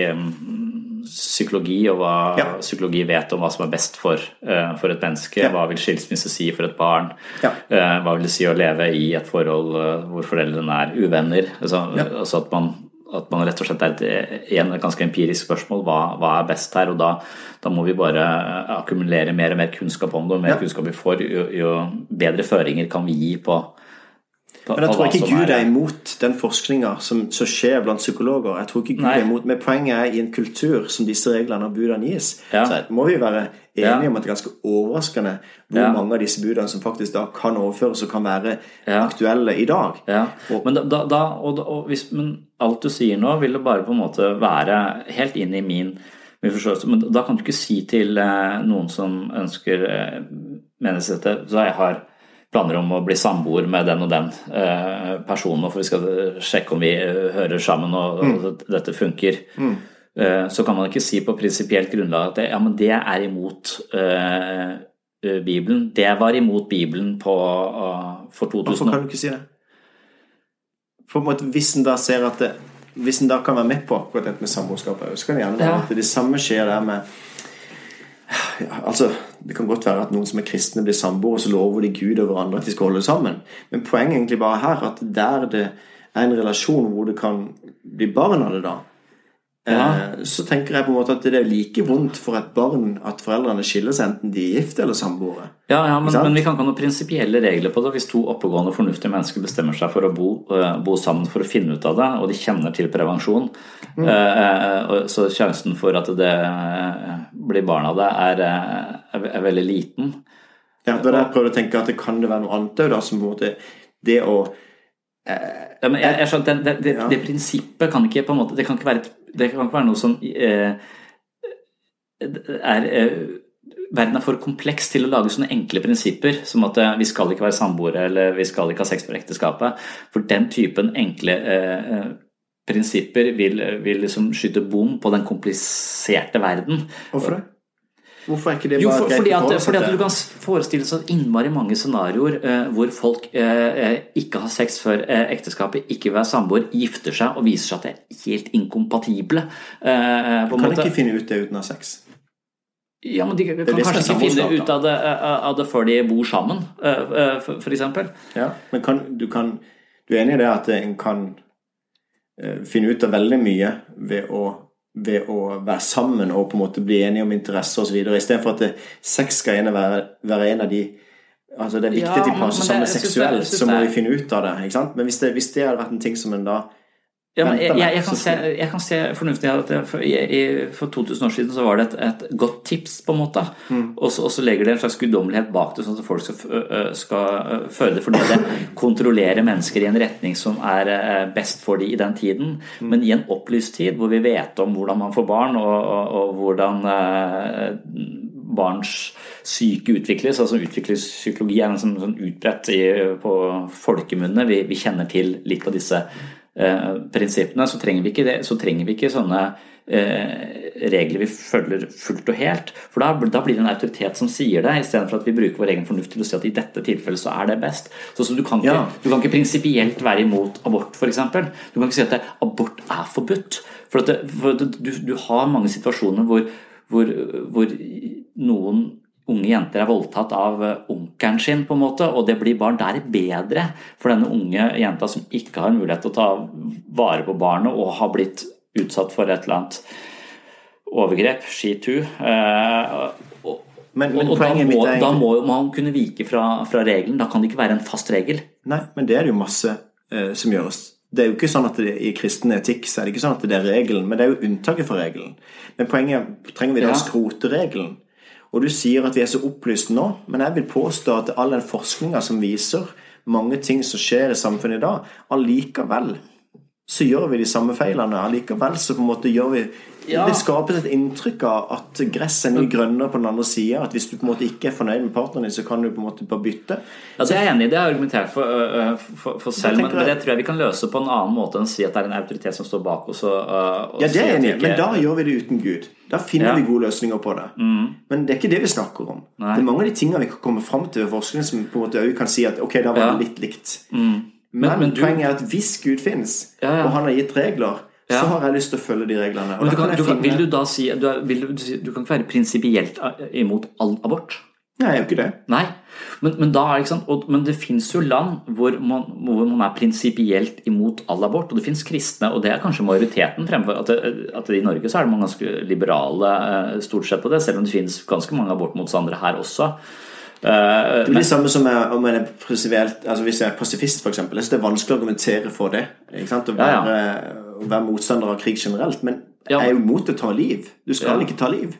psykologi og hva ja. psykologi vet om hva som er best for, uh, for et menneske. Ja. Hva vil skilsmisse si for et barn? Ja. Uh, hva vil det si å leve i et forhold uh, hvor foreldrene er uvenner? Altså, altså at, man, at, man, rett og slett er et, igjen, et ganske empirisk spørsmål. Hva, hva er best her? Og da, da, må vi bare akkumulere mer og mer kunnskap om det. Og mer kunnskap vi får, jo, jo bedre føringer kan vi gi på, Men jeg tror ikke Gud er imot den forskninga som, som skjer blant psykologer. Jeg tror ikke Gud Nei. er imot, Men poenget er i en kultur som disse reglene og budene gis, Ja. så må vi være Ja. enige om at det er ganske overraskende hvor Ja. mange av disse budene som faktisk da kan overføres og kan være Ja. aktuelle i dag. Ja, Og- men, da, da, da, og, og hvis, men alt du sier nå, vil det bare på en måte være helt inn i min, min forståelse. Men da kan du ikke si til eh, noen som ønsker eh, menneskerettigheter Så jeg har planer om å bli samboer med den og den eh, personen, for vi skal sjekke om vi eh, hører sammen og, og dette funker. Eh, så kan man ikke si på prinsipielt grunnlag at det, ja, men det er imot eh, eh, Bibelen. Det var imot Bibelen på, eh, for 2000 Hvorfor kan du ikke si det? For en måte, Hvis en da ser at det, Hvis en da kan være med på akkurat dette med samboerskap, så kan det gjerne være Ja. at det samme skjer der med ja, altså, Det kan godt være at noen som er kristne, blir samboere, så lover de Gud og hverandre at de skal holde sammen. Men poenget egentlig bare her at der det er en relasjon hvor det kan bli barn av det, da, Ja. eh, så tenker jeg på en måte at det er like vondt for et barn at foreldrene skiller seg, enten de er gift eller samboere. Ja, ja men, men vi kan ikke ha noen prinsipielle regler på det. Hvis to oppegående, fornuftige mennesker bestemmer seg for å bo, eh, bo sammen for å finne ut av det, og de kjenner til prevensjon, Mm. eh, så sjansen for at det blir barn av det, er, er, veldig liten. Ja, det var det jeg prøvde å tenke at det kan det være noe annet òg, som på en måte Det å Ja, men jeg, jeg skjønner, det, det, det, Ja. det prinsippet kan ikke på en måte Det kan ikke være, et, det kan ikke være noe som eh, er eh, Verden er for kompleks til å lage sånne enkle prinsipper som at eh, vi skal ikke være samboere eller vi skal ikke ha sex for ekteskapet. For den typen enkle eh, eh, prinsipper vil, vil liksom skyte bom på den kompliserte verden. Hvorfor det? Hvorfor er ikke det Jo, for, fordi, at, fordi at du kan forestille seg innmari mange scenarioer eh, hvor folk eh, eh, ikke har sex før eh, ekteskapet, ikke vil være samboer, gifter seg og viser seg at de er helt inkompatible. Eh, på en Kan måte. ikke finne ut det uten å ha sex. Ja, men De kan kanskje ikke finne ut av det, eh, av det før de bor sammen, eh, eh, eksempel. Ja. Men kan, du, kan, du er enig i det at en kan eh, finne ut av veldig mye ved å, ved å være sammen og på en måte bli enige om interesser osv. Istedenfor at det, sex skal ene være, være en av de Altså Det er viktig Ja, at de passer sammen seksuelt, så må vi finne ut av det. Men hvis det, hvis det hadde vært en ting som en da Ja, men jeg, jeg, jeg, kan se, jeg kan se fornuftig i at for, for 2000 år siden så var det et, et godt tips, på en måte. Mm. Og, så, og så legger det en slags guddommelighet bak det, sånn at folk skal, skal føle det. Fordi det kontrollerer mennesker i en retning som er best for dem i den tiden. Mm. Men i en opplyst tid hvor vi vet om hvordan man får barn, og, og, og hvordan eh, barns syke utvikles. altså Utviklingspsykologi er en sånn, sånn utbredt i, på folkemunne. Vi, vi kjenner til litt av disse prinsippene. Så trenger vi ikke, det, så trenger vi ikke sånne eh, regler vi følger fullt og helt. For da, da blir det en autoritet som sier det, istedenfor at vi bruker vår egen fornuft til å si at i dette tilfellet så er det best. Så, så du, kan ikke, Ja. du kan ikke prinsipielt være imot abort, f.eks. Du kan ikke si at det, abort er forbudt. For, at det, for du, du har mange situasjoner hvor, hvor, hvor noen unge jenter er voldtatt av eh, onkelen sin, på en måte, og det blir barn. Da er bedre for denne unge jenta som ikke har mulighet til å ta vare på barnet og har blitt utsatt for et eller annet overgrep, she too. Eh, og, Men, men og, da, må, er da må man kunne vike fra, fra regelen. Da kan det ikke være en fast regel. Nei, men det er det jo masse eh, som gjøres. Det er jo ikke sånn at det, I kristen etikk så er det ikke sånn at det er regelen, men det er jo unntaket for regelen. Men poenget er, trenger vi da å skrote regelen? Og du sier at vi er så opplyst nå, men jeg vil påstå at all den forskninga som viser mange ting som skjer i samfunnet i dag, allikevel så gjør vi de samme feilene. Allikevel så på en måte gjør vi Ja. Det skapes et inntrykk av at gress er mye grønnere på den andre sida. At hvis du på en måte ikke er fornøyd med partneren din, så kan du på en måte bare bytte. Ja, det er jeg enig i. Det har jeg argumentert for, for, for selv, men, men det tror jeg vi kan løse på en annen måte enn å si at det er en autoritet som står bak oss. Og, og Ja, det er jeg enig i, men da gjør vi det uten Gud. Da finner Ja. vi gode løsninger på det. Men det er ikke det vi snakker om. Nei. Det er mange av de tingene vi kan komme fram til ved forskning som på en måte også kan si at ok, da var det litt likt. Men- Men, men du- poenget er at hvis Gud ja. og han har gitt regler. Så har jeg lyst til å følge de reglene. Du kan, du finne vil du da si du, er- vil du, du kan ikke være prinsipielt øh, imot all abort? Nei, jeg gjør ikke det. Nei, men, men, er sant? Og, men det fins jo land hvor man, hvor man er prinsipielt imot all abort. Og det fins kristne, og det er kanskje majoriteten fremfor at, det, at i Norge så er det man ganske liberale eh, stort sett på det, selv om det fins ganske mange abortmotstandere her også. Eh, Det blir det samme som jeg- om jeg er prinsipielt Altså Hvis jeg er pasifist, f.eks. Synes det er vanskelig å argumentere for det. Ikke sant? Å Ja, ja. Å være motstander av krig generelt. Men jeg er jo mot å ta liv. Du skal ikke ta liv.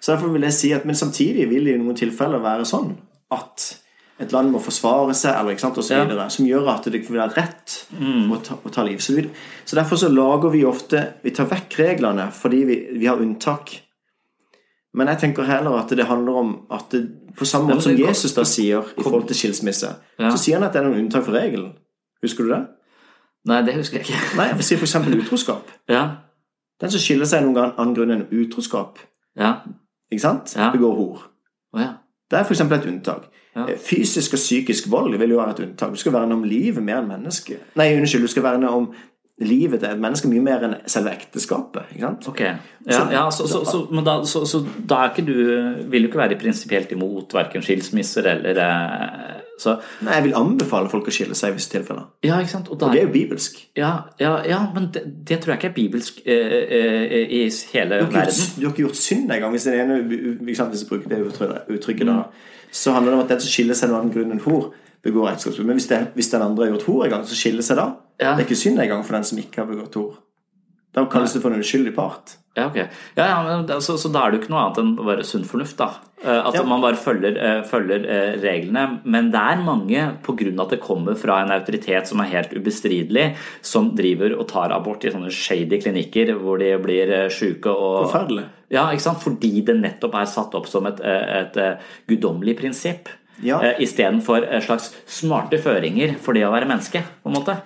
Så derfor vil jeg si at Men samtidig vil det i noen tilfeller være sånn at et land må forsvare seg, eller ikke sant, og så Ja. videre, som gjør at det vil være rett Mm. å, ta, å ta liv. Så, vi, så derfor så lager vi ofte Vi tar vekk reglene fordi vi, vi har unntak. Men jeg tenker heller at det handler om at det, på samme måte som Jesus da sier i forhold til skilsmisse, Ja. så sier han at det er noen unntak for regelen. Husker du det? Nei, det husker jeg ikke. Nei, Si f.eks. <laughs> utroskap. Ja. Den som skiller seg noen gang annen grunn enn utroskap, Ja. ikke sant? Ja. begår hor. Oh, ja. Det er f.eks. et unntak. Eh, Fysisk og psykisk vold vil jo være et unntak. Du skal verne om livet mer enn mennesket. Nei, unnskyld, du skal verne om livet til et menneske mye mer enn selve ekteskapet. ikke sant? Ok. Ja, ja så, så, så, men da, så, så da er ikke du Vil du ikke være prinsipielt imot verken skilsmisser eller eh, Så Nei, Jeg vil anbefale folk å skille seg i visse tilfeller. Ja, ikke sant? Og da Og det er jo bibelsk. Ja, ja, ja men det, det tror jeg ikke er bibelsk eh, eh, i hele Du verden. gjort, du har ikke gjort synd engang. Hvis den ene hvis jeg bruker det uttrykket, da, så handler det om at den som skiller seg av den grunnen en hor, begår ekteskapsbrudd. Men hvis, det, hvis den andre har gjort hor en gang, så skiller seg da. Ja. Det er ikke synd engang for den som ikke har begått hor. Da kalles det for en uskyldig part. Ja, ok. Ja, ja, men, så, så da er det jo ikke noe annet enn bare sunn fornuft, da. Eh, At Ja. man bare følger, eh, følger eh, reglene. Men det er mange, pga. at det kommer fra en autoritet som er helt ubestridelig, som driver og tar abort i sånne shady klinikker hvor de blir sjuke og Forferdelig. Ja, ikke sant? Fordi det nettopp er satt opp som et, et, eh, guddommelig prinsipp. Ja. Istedenfor et slags smarte føringer for det å være menneske, på en måte.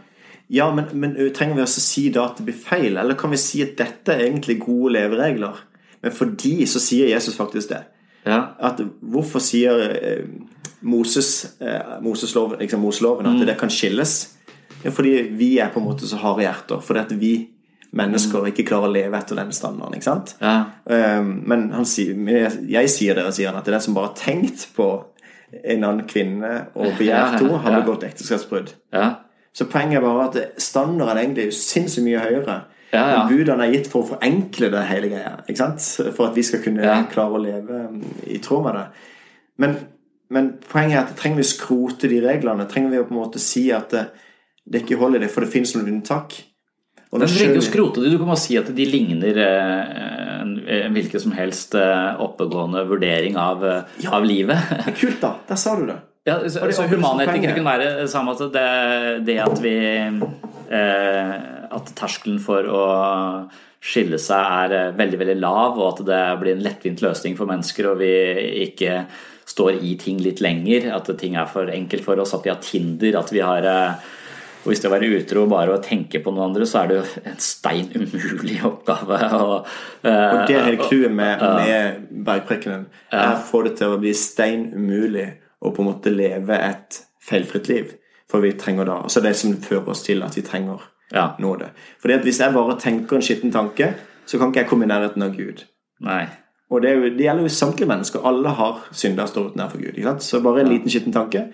Ja, men, men trenger vi også si da at det blir feil? Eller kan vi si at dette er egentlig gode leveregler? Men for de så sier Jesus faktisk det. Ja. At hvorfor sier Moses, Mosesloven, liksom Moseloven at det kan skilles? Fordi vi er på en måte så harde hjerter. Fordi at vi mennesker ikke klarer å leve etter den standarden. ikke sant? Ja. Men han sier, jeg, sier det, sier han, at det er den som bare har tenkt på en annen kvinne og begjært henne, har begått ekteskapsbrudd. ja. Så poenget er bare at standarden egentlig er sinnssykt mye høyere. Ja, ja. Budene er gitt for å forenkle det hele greia. ikke sant? For at vi skal kunne Ja. klare å leve um, i tråd med det. Men, men poenget er at trenger vi å skrote de reglene? Trenger vi å på en måte si at det, det ikke holder det, for det finnes noen unntak? Og du trenger ikke å skrote det. Du kan bare si at de ligner eh, en, en hvilken som helst eh, oppegående vurdering av, eh, Ja. av livet. Kult, da. Der sa du det. Ja, så, så er humanetikere kunne være samme at det, det at vi eh, At terskelen for å skille seg er eh, veldig, veldig lav, og at det blir en lettvint løsning for mennesker, og vi ikke står i ting litt lenger. At ting er for enkelt for oss. At vi har Tinder. At vi har eh, og Hvis det å være utro bare å tenke på noen andre, så er det jo en stein umulig oppgave. Og, uh, Og det er hele clouet med, med bergprekkenen. Er å få det til å bli stein umulig å på en måte leve et feilfritt liv. For vi trenger da Altså det som fører oss til at vi trenger ja. nåde. Fordi at hvis jeg bare tenker en skitten tanke, så kan ikke jeg komme i nærheten av Gud. Nei. Og det, jo, det gjelder jo samtlige mennesker. Alle har synder står utenfor Gud. Ikke sant? Så bare en liten skitten tanke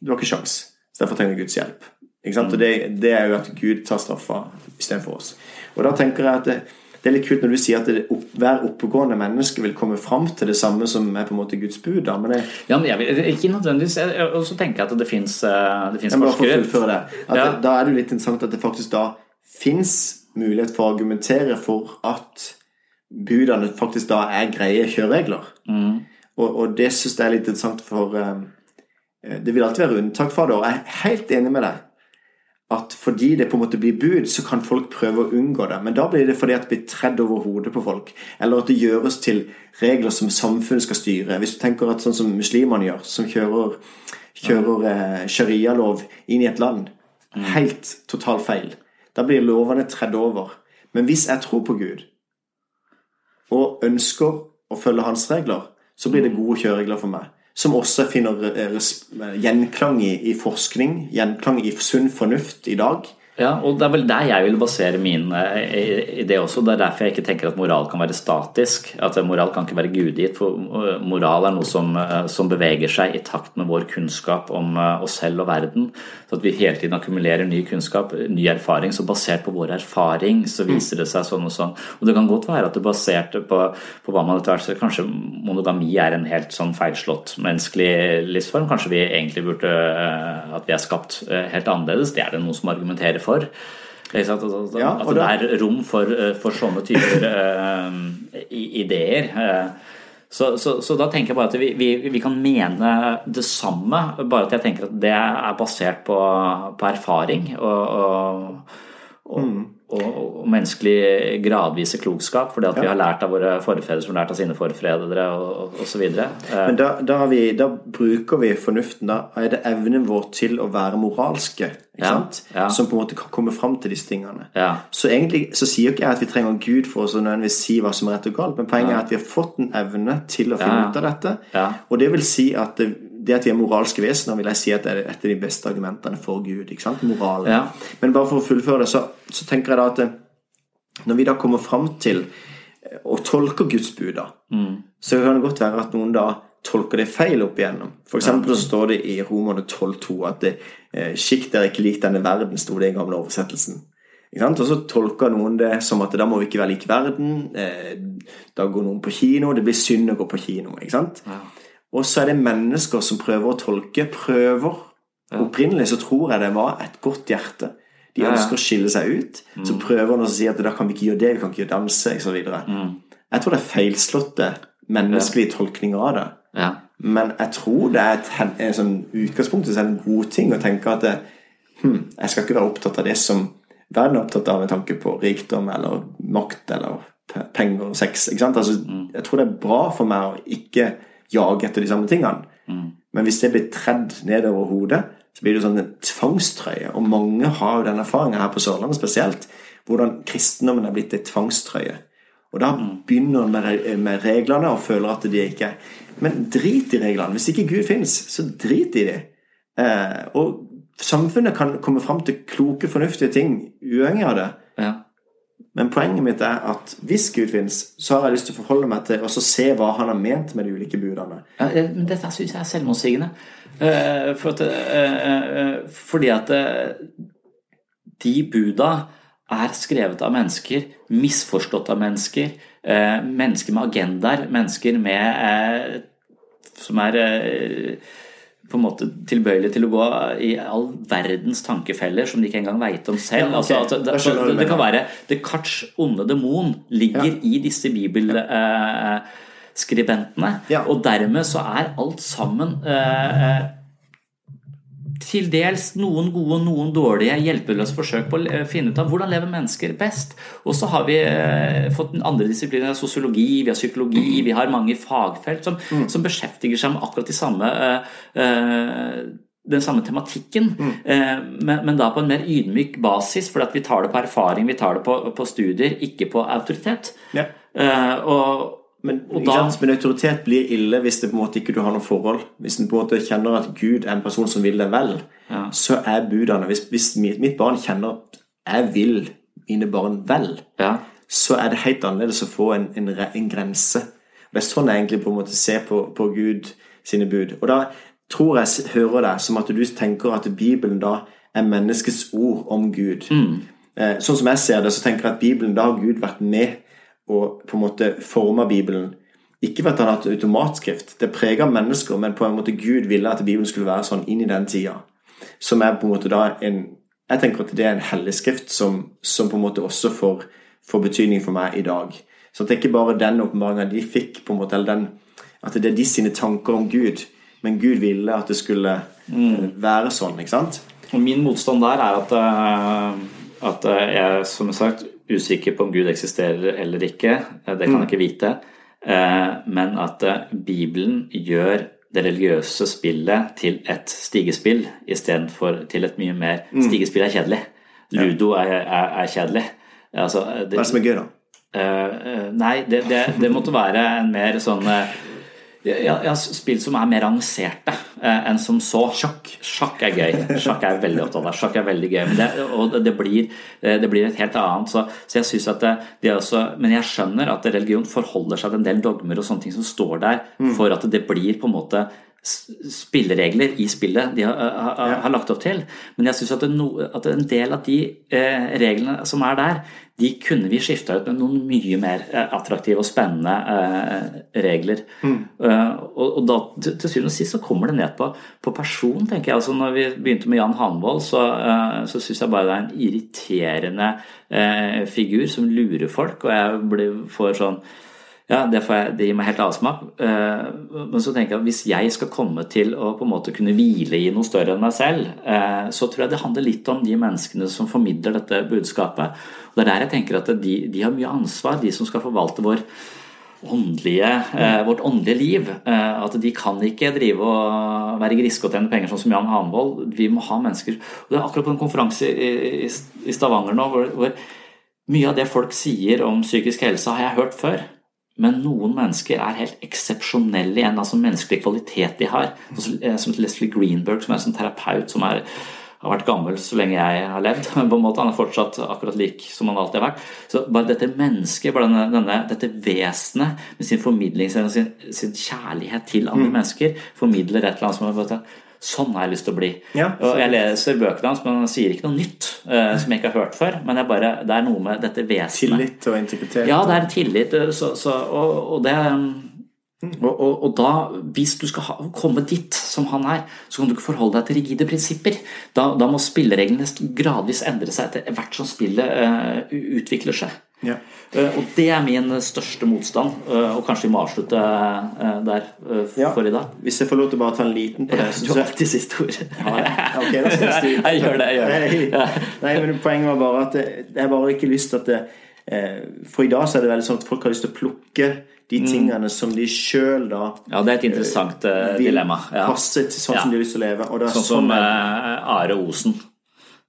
Du har ikke sjans. Så derfor trenger vi Guds hjelp. Ikke sant? Og det, det er jo at Gud tar straffa istedenfor oss. Og da tenker jeg at det, det er litt kult når du sier at opp, hver oppegående menneske vil komme fram til det samme som er på en måte Guds bud. Da. Men det, Ja, men jeg vil, ikke nødvendigvis. Og så tenker jeg at det fins få forskere. det. Ja. det. Da er det jo litt interessant at det faktisk da fins mulighet for å argumentere for at budene faktisk da er greie kjøreregler. Mm. Og, og det syns jeg er litt interessant, for um, det vil alltid være unntak fra det. Og jeg er helt enig med deg at fordi det på en måte blir bud, så kan folk prøve å unngå det. Men da blir det fordi at det blir tredd over hodet på folk. Eller at det gjøres til regler som samfunnet skal styre. Hvis du tenker at sånn som muslimene gjør, som kjører, kjører eh, sharialov inn i et land. Helt totalt feil. Da blir lovene tredd over. Men hvis jeg tror på Gud, og ønsker å følge hans regler, så blir det gode kjøreregler for meg. Som også finner eh, gjenklang i, forskning, gjenklang i sunn fornuft i dag. Ja, og det er vel der jeg vil basere min eh, idé også. Det er derfor jeg ikke tenker at moral kan være statisk. At moral kan ikke være gudgitt. For eh, moral er noe som, eh, som, beveger seg i takt med vår kunnskap om oss selv og verden. Så at vi hele tiden akkumulerer ny kunnskap, ny erfaring. Så basert på vår erfaring så viser det seg sånn og sånn. Og det kan godt være at det basert på, på hva man etter hvert ser Kanskje monogami er en helt sånn feilslått menneskelig livsform. Kanskje vi egentlig burde At vi er skapt helt annerledes. Det er det noen som argumenterer for for. At, ja, at det er rom for, eh, for sånne typer uh, ideer. Uh, så, så, så, da tenker jeg bare at vi, vi, vi, kan mene det samme, bare at jeg tenker at det er basert på, på erfaring. og, og, og mm og, menneskelig gradvise klokskap, fordi at ja. vi har lært av våre forfedre som har lært av sine forfedre og osv. Men da, da, vi, da, bruker vi fornuften. Da er det evnen vår til å være moralske ja. Ja. som på en måte kan komme fram til disse tingene. Så egentlig så sier ikke jeg at vi trenger Gud for å nødvendigvis si hva som er rett og galt, men poenget er at vi har fått en evne til å finne ut av dette. Og det vil si at det, det at vi er moralske vesener, vil jeg si at det er et av de beste argumentene for Gud. ikke sant? Moralen. Ja. Men bare for å fullføre det, så, så, tenker jeg da at eh, når vi da kommer fram til eh, å tolke Guds bud, da, mm. så kan det godt være at noen da tolker det feil opp igjennom. For eksempel så står det i Romerne 12,2 at det, eh, 'skikk dere ikke lik denne verden', sto det i den gamle oversettelsen. Og så tolker noen det som at da må vi ikke være lik verden. Eh, da går noen på kino. Det blir synd å gå på kino. ikke sant? Ja. Og så er det mennesker som prøver å tolke. Prøver. Opprinnelig så tror jeg det var et godt hjerte. De ønsker å skille seg ut. Mm. Så prøver de å si at da kan vi ikke gjøre det, vi kan ikke gjøre danse osv. Mm. Jeg tror det er feilslåtte menneskelige tolkninger av det. Ja. Men jeg tror det er et, en sånn utgangspunkt er en god ting å tenke at det, hm, jeg skal ikke være opptatt av det som verden er opptatt av med tanke på rikdom eller makt eller penger og sex. Altså, mm. Jeg tror det er bra for meg å ikke jage etter de samme tingene. Mm. Men hvis det blir tredd nedover hodet, så blir det sånn en tvangstrøye. Og mange har jo den erfaringa her på Sørlandet spesielt, hvordan kristendommen er blitt en tvangstrøye. Og da mm. begynner en med, med, reglene og føler at de ikke Men drit i reglene. Hvis ikke Gud fins, så drit i de. Eh, og samfunnet kan komme fram til kloke, fornuftige ting uavhengig av det. Men poenget mitt er at hvis Gud fins, så har jeg lyst til å forholde meg til og se hva han har ment med de ulike budene. Ja, men dette syns jeg er selvmotsigende. Uh, for at, uh, fordi at de buda er skrevet av mennesker, misforstått av mennesker, mennesker med agendaer, mennesker med som er på en måte tilbøyelig til å gå i all verdens tankefeller som de ikke engang veit om selv. Ja, okay. altså, det, altså, det, det, kan være Descartes' onde demon ligger ja. i disse bibelskribentene. Ja. Og dermed så er alt sammen eh, eh til dels noen gode og noen dårlige hjelpeløse forsøk på å finne ut av hvordan lever mennesker best. Og så har vi fått fått andre disipliner. Sosiologi, vi har psykologi, vi har mange fagfelt som, mm. som beskjeftiger seg med akkurat de samme uh, uh, den samme tematikken, mm. eh, men, men, da på en mer ydmyk basis. For at vi tar det på erfaring, vi tar det på, på studier, ikke på autoritet. Ja. Eh, og, men, da, men, autoritet blir ille hvis det på en måte ikke du har noe forhold. Hvis du på en måte kjenner at Gud er en person som vil deg vel, ja. så er budene hvis, hvis, mitt barn kjenner at jeg vil mine barn vel, ja. så er det helt annerledes å få en, en, en, grense. Det er sånn jeg egentlig på en måte ser på, på Gud sine bud. Og da tror jeg hører deg som at du tenker at Bibelen da er menneskets ord om Gud. Mm. Eh, sånn som jeg ser det, så tenker jeg at Bibelen da har Gud vært med og på en måte forma Bibelen. Ikke ved at han har hatt automatskrift, det preger mennesker, men på en måte Gud ville at Bibelen skulle være sånn inn i den tida. Som er på en måte da en Jeg tenker at det er en hellig skrift som, som, på en måte også får, får, betydning for meg i dag. Så det er ikke bare den åpenbaringa de fikk, på en måte, eller den, at det er de sine tanker om Gud, men Gud ville at det skulle mm. være sånn. ikke sant? Og Min motstand der er at, eh, at jeg, som sagt, usikker på om Gud eksisterer eller ikke, eh, det kan jeg mm. ikke vite. Eh, men at eh, Bibelen gjør det religiøse spillet til et stigespill istedenfor til et mye mer mm. Stigespill er kjedelig. Ludo er, er, er kjedelig. Altså, det, Hva er det som er gøy, da? Nei, det, det, det, måtte være en mer sånn Jeg, har spilt som er mer avanserte eh, enn som så. Sjakk. Sjakk er gøy. Sjakk er veldig opptatt av. Sjakk er veldig gøy, men det, og det blir, eh, det blir et helt annet. Så, så jeg synes at det, det også, Men jeg skjønner at religion forholder seg til en del dogmer og sånne ting som står der, for at det blir på en måte spilleregler i spillet de har, har, har lagt opp til. Men jeg syns at, no, at, en del av de eh, reglene som er der, de kunne vi skifta ut med noen mye mer eh, attraktive og spennende eh, regler. Mm. Uh, og, da til, syvende og sist så kommer det ned på, på person, tenker jeg. Altså, når vi begynte med Jan Hanvold, så, uh, så syns jeg bare det er en irriterende figur som lurer folk, og jeg blir, får sånn ja, det, jeg, det, gir meg helt avsmak. Eh, men så tenker jeg at hvis jeg skal komme til å på en måte kunne hvile i noe større enn meg selv, eh, så tror jeg det handler litt om de menneskene som formidler dette budskapet. Og Det er der jeg tenker at de, de har mye ansvar, de som skal forvalte vår åndelige, eh, vårt åndelige liv. At de kan ikke drive og være griske og tjene penger sånn som Jan Hanvold. Vi må ha mennesker og Det er akkurat på en konferanse i, i Stavanger nå hvor, hvor mye av det folk sier om psykisk helse, har jeg hørt før. Men noen mennesker er helt eksepsjonelle i en altså menneskelig kvalitet de har. Eh, som Leslie Greenberg, som er en sånn terapeut som er, har vært gammel så lenge jeg har levd. <laughs> på en måte Han er fortsatt akkurat lik som han alltid har vært. Så bare dette mennesket, bare denne, denne, dette vesenet med sin formidling, sin, sin kjærlighet til andre mm. mennesker, formidler et eller annet som er Sånn har jeg lyst til å bli. Ja, og jeg leser bøkene hans, men han sier ikke noe nytt uh, som jeg ikke har hørt før. Men bare, det er noe med dette vesenet. Tillit og integritet. Ja, det er tillit. Eh, så, så, og, og, det og, og, og, da, hvis du skal ha, komme dit som han er, så kan du ikke forholde deg til rigide prinsipper. Da, da må spillereglene gradvis endre seg etter hvert som spillet uh, utvikler seg. Ja. Uh, og det er min største motstand, uh, og kanskje vi må avslutte uh, der for i dag. Hvis jeg får lov til å bare ta en liten på det. du har alltid siste ord. ja, okay, <laughs> jeg gjør det. jeg gjør det. Nei, men Poenget var bare at jeg bare ikke lyst til at det, For i dag så er det veldig sånn at folk har lyst til å plukke de mm. tingene som de sjøl da Ja, det er et interessant dilemma. Ja. Passe til sånn som de har lyst til å leve. sånn som Are Osen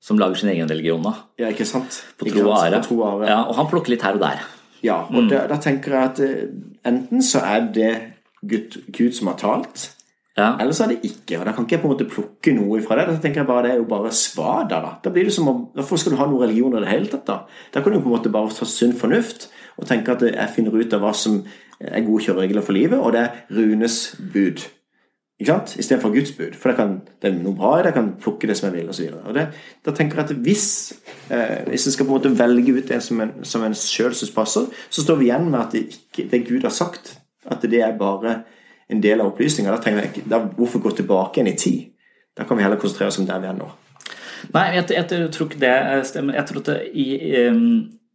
som lager sin egen religion da. Ja, ikke sant? På tro og ære. Ja, og han plukker litt her og der. Ja, og mm. da, da, tenker jeg at uh, enten så er det Gud, Gud som har talt, ja. eller så er det ikke. Og da kan ikke jeg på en måte plukke noe fra det. Da tenker jeg bare det er jo bare svada, da. Da blir det som om, Hvorfor skal du ha noen religion i det hele tatt, da? Da kan du på en måte bare ta sunn fornuft og tenke at jeg finner ut av hva som er gode kjøreregler for livet, og det er Runes bud. Ikke sant? Istedenfor Guds bud. For det, kan, det er noe bra i det, jeg kan plukke det som jeg vil, osv. Da tenker jeg at hvis eh, hvis en skal på en måte velge ut en som en, som en sjøl syns passer, så står vi igjen med at det, ikke, det Gud har sagt, at det er bare en del av opplysninga. Da tenker jeg, da, hvorfor gå tilbake igjen i tid? Da kan vi heller konsentrere oss om der vi er nå. Nei, jeg, jeg, jeg tror ikke det stemmer. Jeg tror at det i um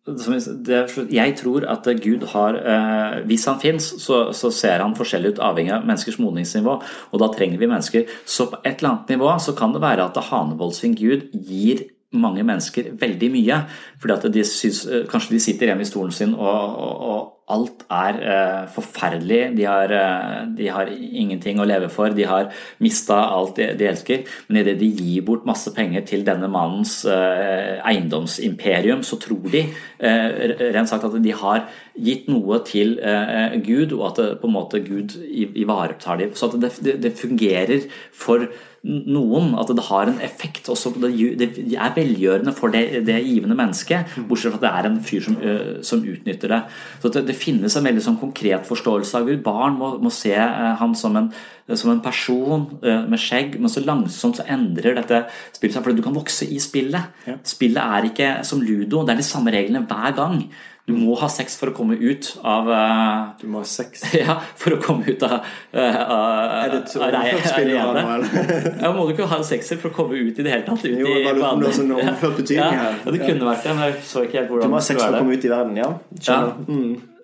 jeg tror at Gud har eh, Hvis han fins, så, ser han forskjellig ut avhengig av menneskers modningsnivå. Og da trenger vi mennesker. Så på et eller annet nivå så kan det være at Hanevold sin Gud gir mange mennesker veldig mye. fordi at de synes, eh, Kanskje de sitter hjemme i stolen sin og, og alt er eh, forferdelig. De har, eh, de har, ingenting å leve for. De har mista alt de, de, elsker. Men idet de gir bort masse penger til denne mannens eh, eiendomsimperium, så tror de eh, rent sagt at de har gitt noe til eh, Gud, og at det, på en måte Gud ivaretar dem. Så det, det, det fungerer for noen at det har en effekt. Også, det, er velgjørende for det, det givende mennesket, bortsett fra at det er en fyr som, som utnytter det. Så det, det, finnes en veldig sånn konkret forståelse av Gud. Barn må, må se uh, han som en, som en person uh, med skjegg, men så langsomt så endrer dette spillet seg, For du kan vokse i spillet. Ja. Spillet er ikke som ludo, det er de samme reglene hver gang. Du må ha sex for å komme ut av uh, Du må ha sex? <laughs> Ja, for å komme ut av, uh, Er det et overført <laughs> ja, må du ikke ha sexer for å komme ut i det hele tatt? Ut jo, i banen. Sånn <laughs> overført betydning her. Ja, det kunne vært det, men jeg så ikke helt hvordan Du må ha sex for å komme ut i verden, ja? ja. Mm.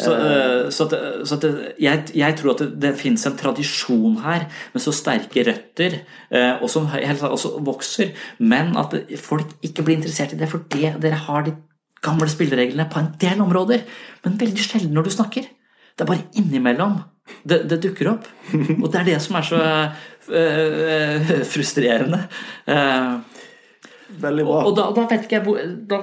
Så, uh, så, at, så at jeg, jeg, tror at det, det, finnes en tradisjon her med så sterke røtter, uh, og som også vokser, men at folk ikke blir interessert i det fordi dere har de gamle spillereglene på en del områder, men veldig sjelden når du snakker. Det er bare innimellom det, det dukker opp. <laughs> Og det er det som er så uh, frustrerende. Uh, Veldig bra. Og, og, da, da, vet ikke jeg hvor da,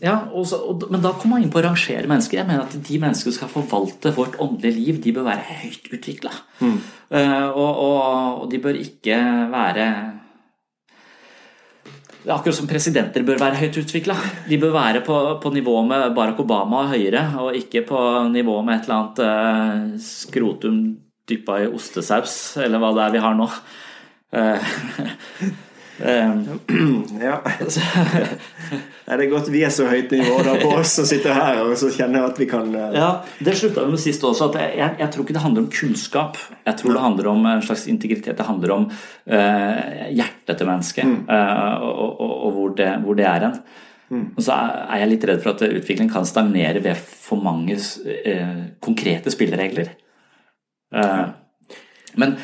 ja, så, og, Men da kommer man inn på å rangere mennesker. Jeg mener at de mennesker som skal forvalte vårt åndelige liv, de bør være høyt utvikla. Mm. Uh, og, og, de bør ikke være akkurat som presidenter bør være høyt utvikla. De bør være på, på, nivå med Barack Obama og høyere, og ikke på nivå med et eller annet uh, skrotum dyppa i ostesaus, eller hva det er vi har nå. Uh, <laughs> <clears throat> ja. <laughs> Er det godt vi er så høyt nivå da på oss som sitter her og så kjenner at vi kan uh... Ja, Det slutta vi med sist også. at jeg, jeg, tror ikke det handler om kunnskap. Jeg tror det handler om en slags integritet. Det handler om uh, hjertet til mennesket mm. uh, og, og, og hvor, det, hvor, det, er hen. Mm. Og så er jeg litt redd for at utviklingen kan stagnere ved for mange konkrete spilleregler. men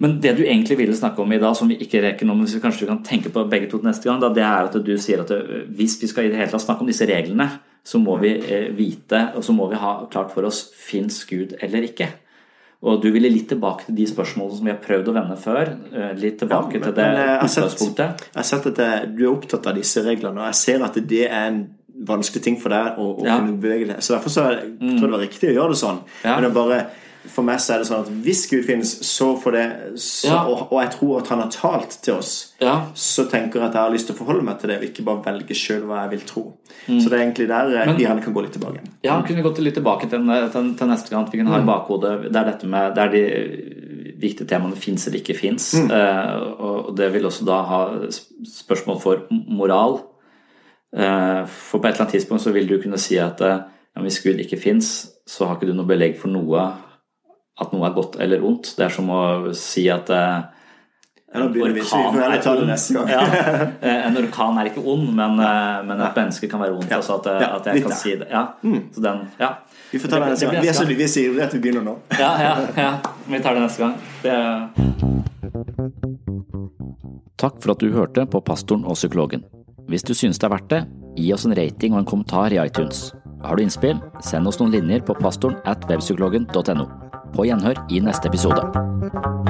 men det du egentlig ville snakke om i dag, som vi ikke rekker nå, men hvis vi kanskje kan tenke på begge to neste gang, da, det er at du sier at eh, hvis vi skal i det hele tatt snakke om disse reglene, så må vi eh, vite, og så må vi ha klart for oss fins Gud eller ikke. Og du ville litt tilbake til de spørsmålene som vi har prøvd å vende før. Eh, litt tilbake ja, men, til det utgangspunktet. Jeg har sett at du er opptatt av disse reglene, og jeg ser at det er en vanskelig ting for deg å, å ja. kunne bevege deg. Så derfor så jeg, tror jeg det var riktig å gjøre det sånn. Ja. Men det er bare for meg så er det sånn at hvis Gud finnes, så får det så, ja. og, og, jeg tror at han har talt til oss, ja. så tenker jeg at jeg har lyst til å forholde meg til det, og ikke bare velge sjøl hva jeg vil tro. Mm. Så det er egentlig der Men, vi gjerne kan gå litt tilbake. Ja, vi kunne gått litt tilbake til, til, til neste gang. Vi kunne ha i mm. bakhodet Det er dette med Det er de viktige temaene fins eller ikke fins. Mm. Uh, og det vil også da ha spørsmål for moral. Uh, for på et eller annet tidspunkt så vil du kunne si at ja, hvis Gud ikke fins, så har ikke du noe belegg for noe at noe er godt eller ondt. Det er som å si at eh, en orkan er ja, <laughs> eh, en orkan er ikke ond, men, eh, men et menneske kan være ondt. Altså at, at, jeg kan si det. Ja, mm. så den, ja. Vi får ta det neste gang. Vi er så vi sier at vi begynner nå. ja, ja, ja. Vi tar det neste gang. Det... Takk for at du hørte på Pastoren og psykologen. Hvis du synes det er verdt det, gi oss en rating og en kommentar i iTunes. Har du innspill, send oss noen linjer på pastoren at webpsykologen.no. På gjenhør i neste episode.